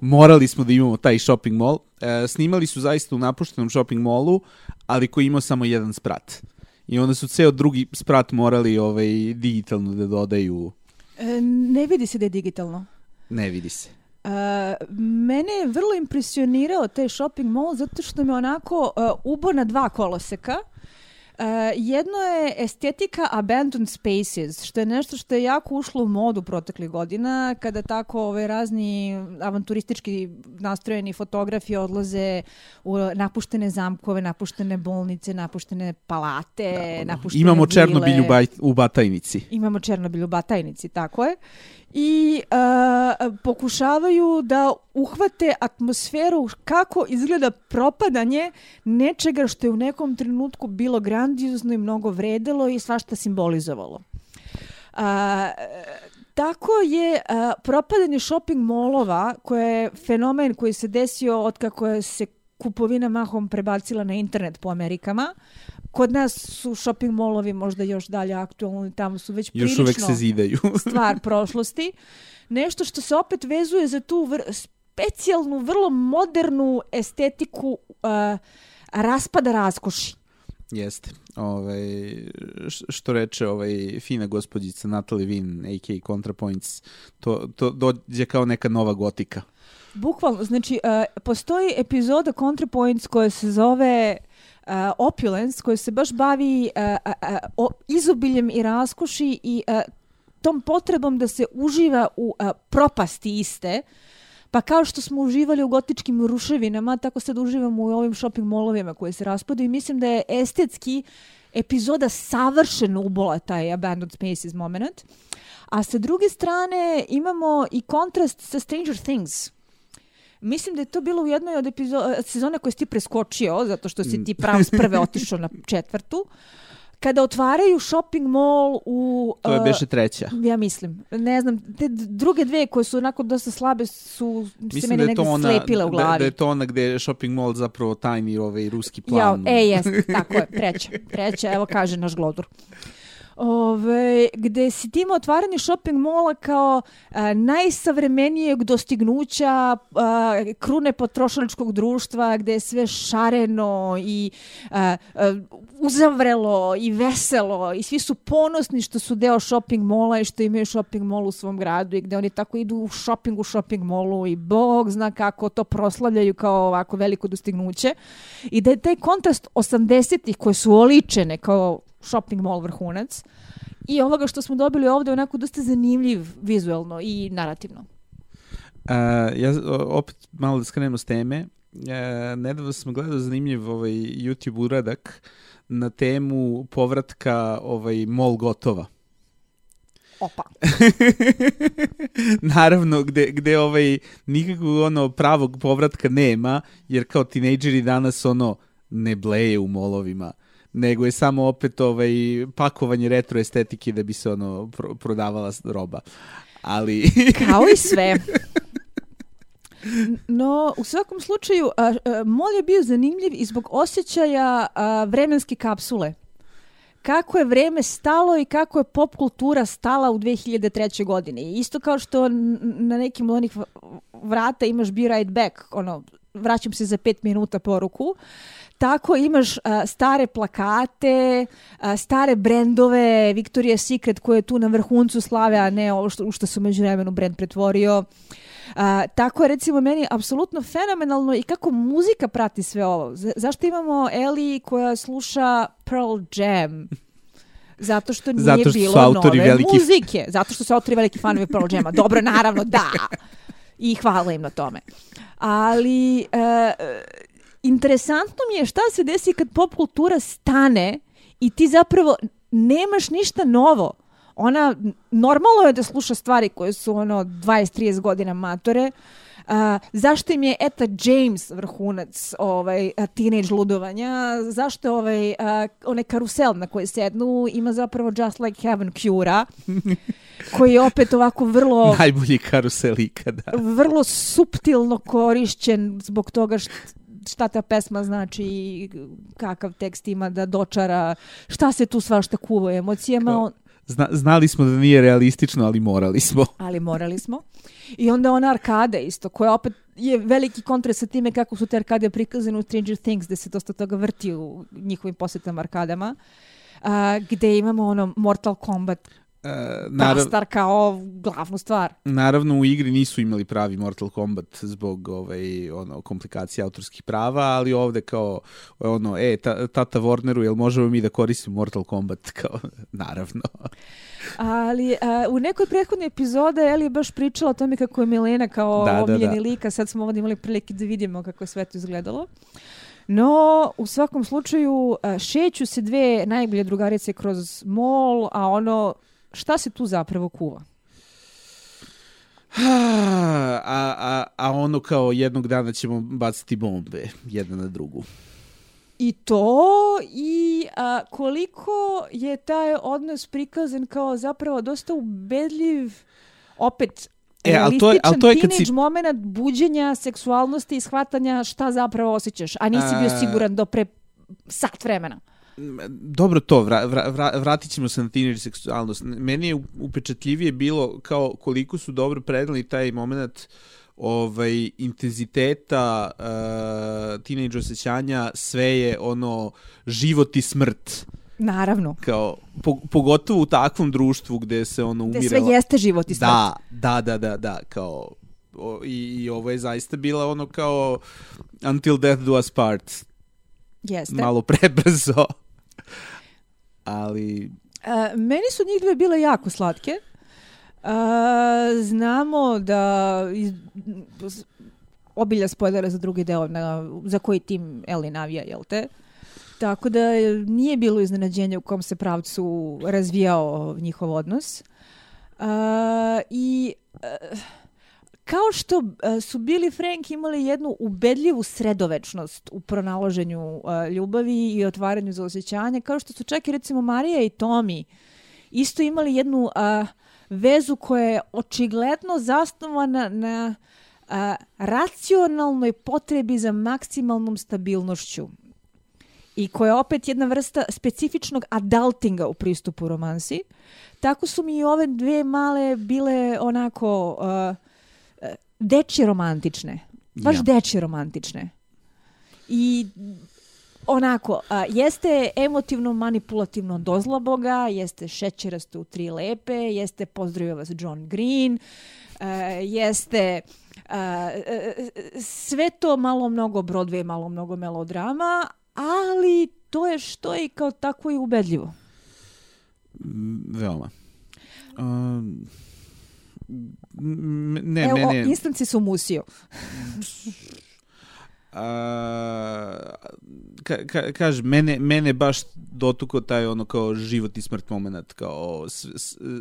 Morali smo da imamo taj shopping mall. Uh, snimali su zaista u napuštenom shopping mallu, ali koji imao samo jedan sprat i onda su ceo drugi sprat morali ovaj, digitalno da dodaju. E, ne vidi se da je digitalno. Ne vidi se. Uh, mene je vrlo impresionirao taj shopping mall zato što me onako uh, ubo na dva koloseka. Uh, jedno je estetika abandoned spaces, što je nešto što je jako ušlo u modu proteklih godina, kada tako ove razni avanturistički nastrojeni fotografi odlaze u napuštene zamkove, napuštene bolnice, napuštene palate, da, napuštene Imamo vile. Černobilj u, baj, u Batajnici. Imamo Černobilj u Batajnici, tako je. I uh, pokušavaju da uhvate atmosferu kako izgleda propadanje nečega što je u nekom trenutku bilo grandiozno i mnogo vredelo i svašta simbolizovalo. Uh, tako je uh, propadanje shopping molova, koje je fenomen koji se desio od kako se kupovina mahom prebacila na internet po Amerikama, Kod nas su shopping molovi možda još dalje aktualni, tamo su već još uvek se zidaju. stvar prošlosti. Nešto što se opet vezuje za tu vr specijalnu, vrlo modernu estetiku uh, raspada raskoši. Jeste. Ovaj, što reče ovaj, fina gospođica Natalie Wynn, a.k.a. ContraPoints, to, to dođe kao neka nova gotika. Bukvalno, znači, uh, postoji epizoda ContraPoints koja se zove uh, Opulence, koja se baš bavi uh, uh, uh, izobiljem i raskoši i uh, tom potrebom da se uživa u uh, propasti iste, Pa kao što smo uživali u gotičkim ruševinama, tako sad uživamo u ovim shopping molovima koji se raspadaju i mislim da je estetski epizoda savršeno ubola taj Abandoned Spaces moment. A sa druge strane imamo i kontrast sa Stranger Things. Mislim da je to bilo u jednoj od epizoda, sezone koje si ti preskočio, zato što si ti pravo s prve otišao na četvrtu. Kada otvaraju shopping mall u... To je beše treća. Uh, ja mislim. Ne znam, te druge dve koje su onako dosta slabe su Mislim se meni da negde ona, slepile u glavi. Da, da je to ona gde je shopping mall zapravo tajni ovaj ruski Ja, plan. e, jes, tako je, treća, treća, evo kaže naš glodur. Ove, gde si ti ima otvaranje shopping mola kao a, najsavremenijeg dostignuća a, krune potrošačkog društva, gde je sve šareno i a, a, uzavrelo i veselo i svi su ponosni što su deo shopping mola i što imaju shopping mall u svom gradu i gde oni tako idu u shopping u shopping molu i bog zna kako to proslavljaju kao ovako veliko dostignuće. I da je taj kontrast 80-ih koje su oličene kao shopping mall vrhunac i ovoga što smo dobili ovde je onako dosta zanimljiv vizuelno i narativno. A, ja opet malo da skrenemo s teme. E, nedavno sam gledao zanimljiv ovaj YouTube uradak na temu povratka ovaj mol gotova. Opa. Naravno, gde, gde ovaj, nikakvog ono pravog povratka nema, jer kao tinejdžeri danas ono ne bleje u molovima nego je samo opet ovaj pakovanje retro estetike da bi se ono pro, prodavala roba. Ali Kao i sve. No, u svakom slučaju, a, a, mol je bio zanimljiv i zbog osjećaja a, vremenske kapsule. Kako je vreme stalo i kako je pop kultura stala u 2003. godine. Isto kao što na nekim od onih vrata imaš be right back, ono, vraćam se za pet minuta poruku, tako imaš a, stare plakate, a, stare brendove, Victoria's Secret koje je tu na vrhuncu slave, a ne ovo što, u što se među vremenu brend pretvorio. A, tako je recimo meni apsolutno fenomenalno i kako muzika prati sve ovo. Z zašto imamo Ellie koja sluša Pearl Jam? Zato što nije Zato što bilo autori nove veliki- muzike. Zato što su autori veliki fanovi Pearl Jama. Dobro, naravno, da. I hvala im na tome. Ali e, interesantno mi je šta se desi kad pop kultura stane i ti zapravo nemaš ništa novo. Ona, normalno je da sluša stvari koje su ono 20-30 godina matore, Uh, zašto im je Eta James vrhunac ovaj, a, teenage ludovanja? Zašto ovaj, uh, onaj karusel na koji sednu ima zapravo Just Like Heaven Cura, koji je opet ovako vrlo najbolji karusel ikada. vrlo suptilno korišćen zbog toga št, šta ta pesma znači kakav tekst ima da dočara, šta se tu svašta kuva emocijama, Kao- on, Zna, znali smo da nije realistično, ali morali smo. ali morali smo. I onda ona arkada isto, koja opet je veliki kontrast sa time kako su te arkade prikazane u Stranger Things, gde se dosta toga vrti u njihovim posetama arkadama. a, gde imamo ono Mortal Kombat Uh, narav, Bastar kao glavnu stvar. naravno u igri nisu imali pravi Mortal Kombat zbog ovaj ono komplikacija autorskih prava, ali ovde kao ono e ta, tata Warneru jel možemo mi da koristimo Mortal Kombat kao naravno. Ali a, u nekoj prethodnoj epizode Eli je baš pričala o tome kako je Milena kao Da, da, omiljeni da. lik, a sad smo ovdje imali prilike da vidimo kako je sve to izgledalo. No, u svakom slučaju, a, šeću se dve najbolje drugarice kroz mall, a ono, šta se tu zapravo kuva? a, a, a ono kao jednog dana ćemo baciti bombe jedna na drugu. I to i a, koliko je taj odnos prikazan kao zapravo dosta ubedljiv, opet, E, ali to je- ali to je kad si- moment buđenja, seksualnosti i shvatanja šta zapravo osjećaš, a nisi bio siguran do pre sat vremena. Dobro to, vra, vra, vra, vratit ćemo se na teenage seksualnost. Meni je upečatljivije bilo kao koliko su dobro predali taj moment ovaj intenziteta uh, teenage osjećanja sve je ono život i smrt Naravno. kao po, pogotovo u takvom društvu gde se ono Gde umire sve jeste život i smrt. da, da, da, da, da, kao o, i, i ovo je zaista bila ono kao until death do us part Jeste. malo prebrzo ali E, meni su njih dve bile jako slatke. E, znamo da iz, obilja spoilera za drugi deo na, za koji tim Ellie navija, jel te? Tako da nije bilo iznenađenja u kom se pravcu razvijao njihov odnos. E, I e, kao što e, su Billy i Frank imali jednu ubedljivu sredovečnost u pronalaženju e, ljubavi i otvaranju za osjećanje, kao što su čak i recimo Marija i Tommy isto imali jednu a, vezu koja je očigledno zasnovana na a, racionalnoj potrebi za maksimalnom stabilnošću i koja je opet jedna vrsta specifičnog adultinga u pristupu romansi. Tako su mi i ove dve male bile onako uh, dečje romantične. Baš Ja. dečje romantične. I onako, a, jeste emotivno manipulativno dozlaboga, jeste šećerasto u tri lepe, jeste pozdravio vas John Green, e, jeste a, sve to malo mnogo Broadway, malo mnogo melodrama, ali to je što je kao tako i ubedljivo. m, veoma um, ne, Evo, mene... instanci su musio. a, ka, ka, kaž, mene, mene baš dotuko taj ono kao život i smrt moment, kao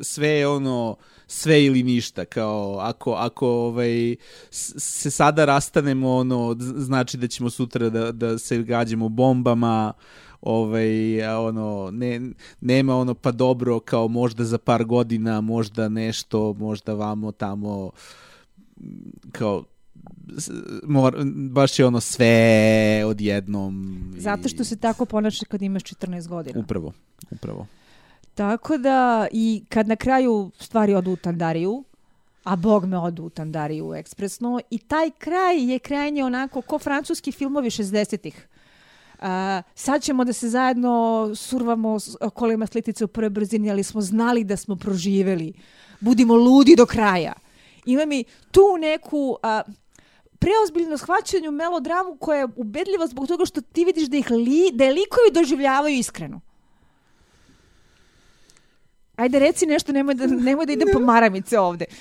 sve je ono, sve ili ništa, kao ako, ako ovaj, se sada rastanemo, ono, znači da ćemo sutra da, da se gađamo bombama, ovaj, ono, ne, nema ono, pa dobro, kao možda za par godina, možda nešto, možda vamo, tamo, kao mor, baš je ono sve odjednom. i- Zato što se tako ponaša kad imaš 14 godina. Upravo, upravo. Tako da i kad na kraju stvari odu u Tandariju, a bog me odu u Tandariju ekspresno, i taj kraj je krajnje onako ko francuski filmovi 60-ih. Sad ćemo da se zajedno survamo kolima slitice u prvoj brzini, ali smo znali da smo proživeli. Budimo ludi do kraja. Ima mi tu neku a, preozbiljno shvaćanju melodramu koja je ubedljiva zbog toga što ti vidiš da ih li, da je likovi doživljavaju iskreno. Ajde reci nešto, nemoj da, nemoj da idem po maramice ovde.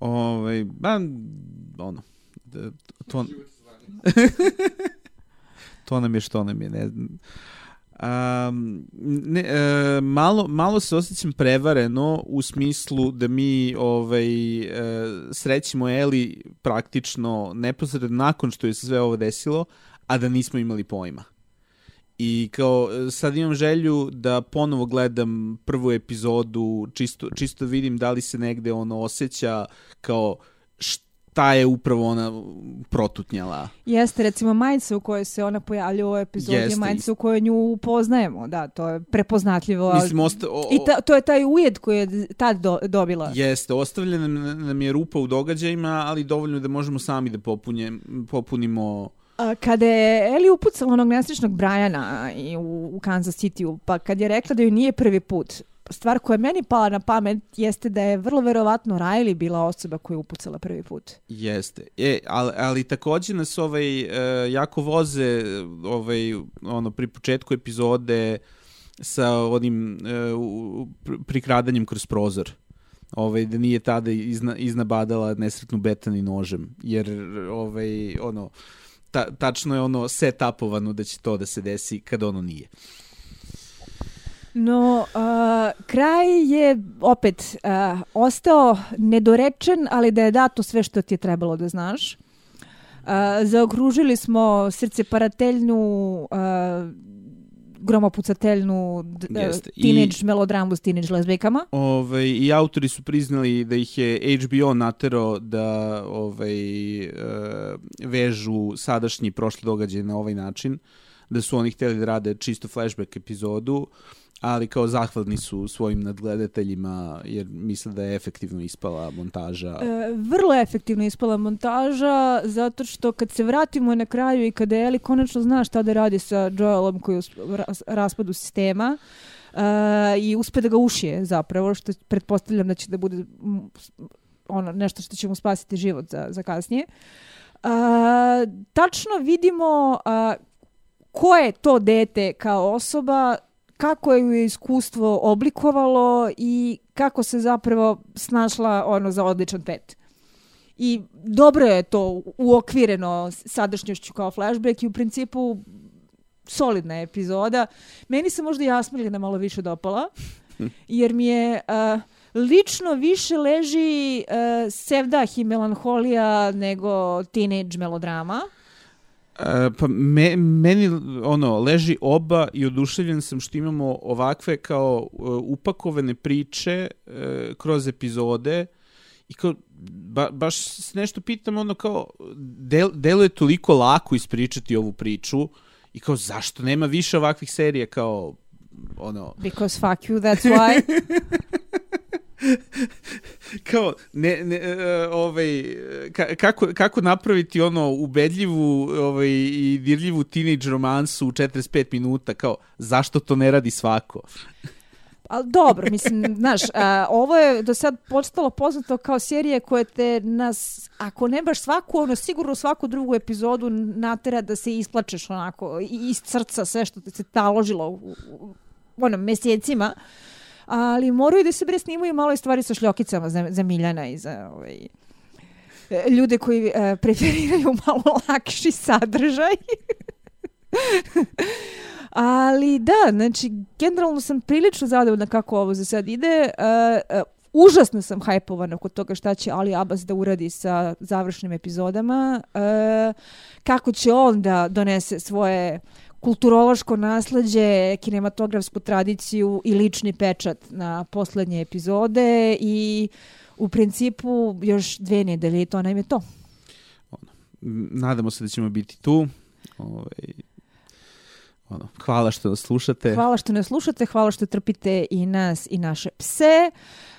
Ovaj, ba, ono, da, to, to nam je što nam je, ne znam. Um, ne, e, malo, malo se osjećam prevareno u smislu da mi ovaj, e, srećemo Eli praktično neposredno nakon što je se sve ovo desilo, a da nismo imali pojma. I kao sad imam želju da ponovo gledam prvu epizodu, čisto, čisto vidim da li se negde ono osjeća kao šta je upravo ona protutnjala. Jeste, recimo majica u kojoj se ona pojavlja u ovoj epizodi, je Jeste, majica u kojoj nju upoznajemo, da, to je prepoznatljivo. Mislim, osta, o, I ta, to je taj ujed koji je tad do, dobila. Jeste, ostavljena nam, je rupa u događajima, ali dovoljno da možemo sami da popunje, popunimo A, kada je Eli upucala onog nesrećnog Briana i u, u Kansas City, pa kad je rekla da joj nije prvi put, stvar koja je meni pala na pamet jeste da je vrlo verovatno Riley bila osoba koja je upucala prvi put. Jeste. E, ali, ali takođe nas ovaj, e, jako voze ovaj, ono, pri početku epizode sa onim e, prikradanjem kroz prozor. Ovaj, da nije tada izna, iznabadala nesretnu betani nožem. Jer ovaj, ono, ta, tačno je ono set-upovano da će to da se desi kad ono nije. No, a, kraj je opet a, ostao nedorečen, ali da je dato sve što ti je trebalo da znaš. A, zaokružili smo srce parateljnu, a, gromopucateljnu, d- Jeste. I- teenage melodramu s teenage lezbijkama. Ovaj, I autori su priznali da ih je HBO naterao da ovaj, e, vežu sadašnji i prošli događaj na ovaj način, da su oni hteli da rade čisto flashback epizodu, ali kao zahvalni su svojim nadgledateljima jer misle da je efektivno ispala montaža. E, vrlo efektivno ispala montaža, zato što kad se vratimo na kraju i kada Eli konačno zna šta da radi sa Joelom koji je u raspadu sistema, e, i uspe da ga ušije zapravo, što pretpostavljam da će da bude ono, nešto što će mu spasiti život za, za kasnije. A, tačno vidimo a, ko je to dete kao osoba, kako je ju je iskustvo oblikovalo i kako se zapravo snašla ono za odličan pet. I dobro je to uokvireno sadašnjošću kao flashback i u principu solidna epizoda. Meni se možda Jasmiljana malo više dopala, jer mi je a, lično više leži a, sevdah i melanholija nego teenage melodrama. E, pa me, meni ono leži oba i oduševljen sam što imamo ovakve kao e, upakovane priče e, kroz epizode i kao ba, baš se nešto pitam ono kao del, deluje toliko lako ispričati ovu priču i kao zašto nema više ovakvih serija kao ono Because fuck you, that's why. kao ne, ne e, ovaj ka, kako kako napraviti ono ubedljivu ovaj i dirljivu teenage romansu u 45 minuta kao zašto to ne radi svako Ali dobro, mislim, znaš, a, ovo je do sad postalo poznato kao serije koje te nas, ako ne baš svaku, ono sigurno svaku drugu epizodu natera da se isplačeš onako iz srca sve što ti se taložilo u, u, ono, mesecima. Ali moraju da se bre snimaju malo i stvari sa šljokicama za, za Miljana i za ovaj, e, ljude koji e, preferiraju malo lakši sadržaj. Ali da, znači, generalno sam prilično zadovoljna kako ovo za sad ide. Uh, uh, užasno sam hajpovana kod toga šta će Ali Abbas da uradi sa završnim epizodama. Uh, kako će on da donese svoje kulturološko nasleđe, kinematografsku tradiciju i lični pečat na poslednje epizode i u principu još dve nedelje i to nam je to. M, nadamo se da ćemo biti tu ovaj ono hvala što nas slušate Hvala što nas slušate, hvala što trpite i nas i naše pse. Uh,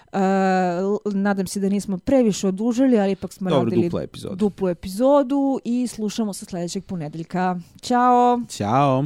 nadam se da nismo previše odužili, ali ipak smo dobro radili dupla epizoda duplu epizodu i slušamo se sledećeg ponedeljka. Ćao! ćao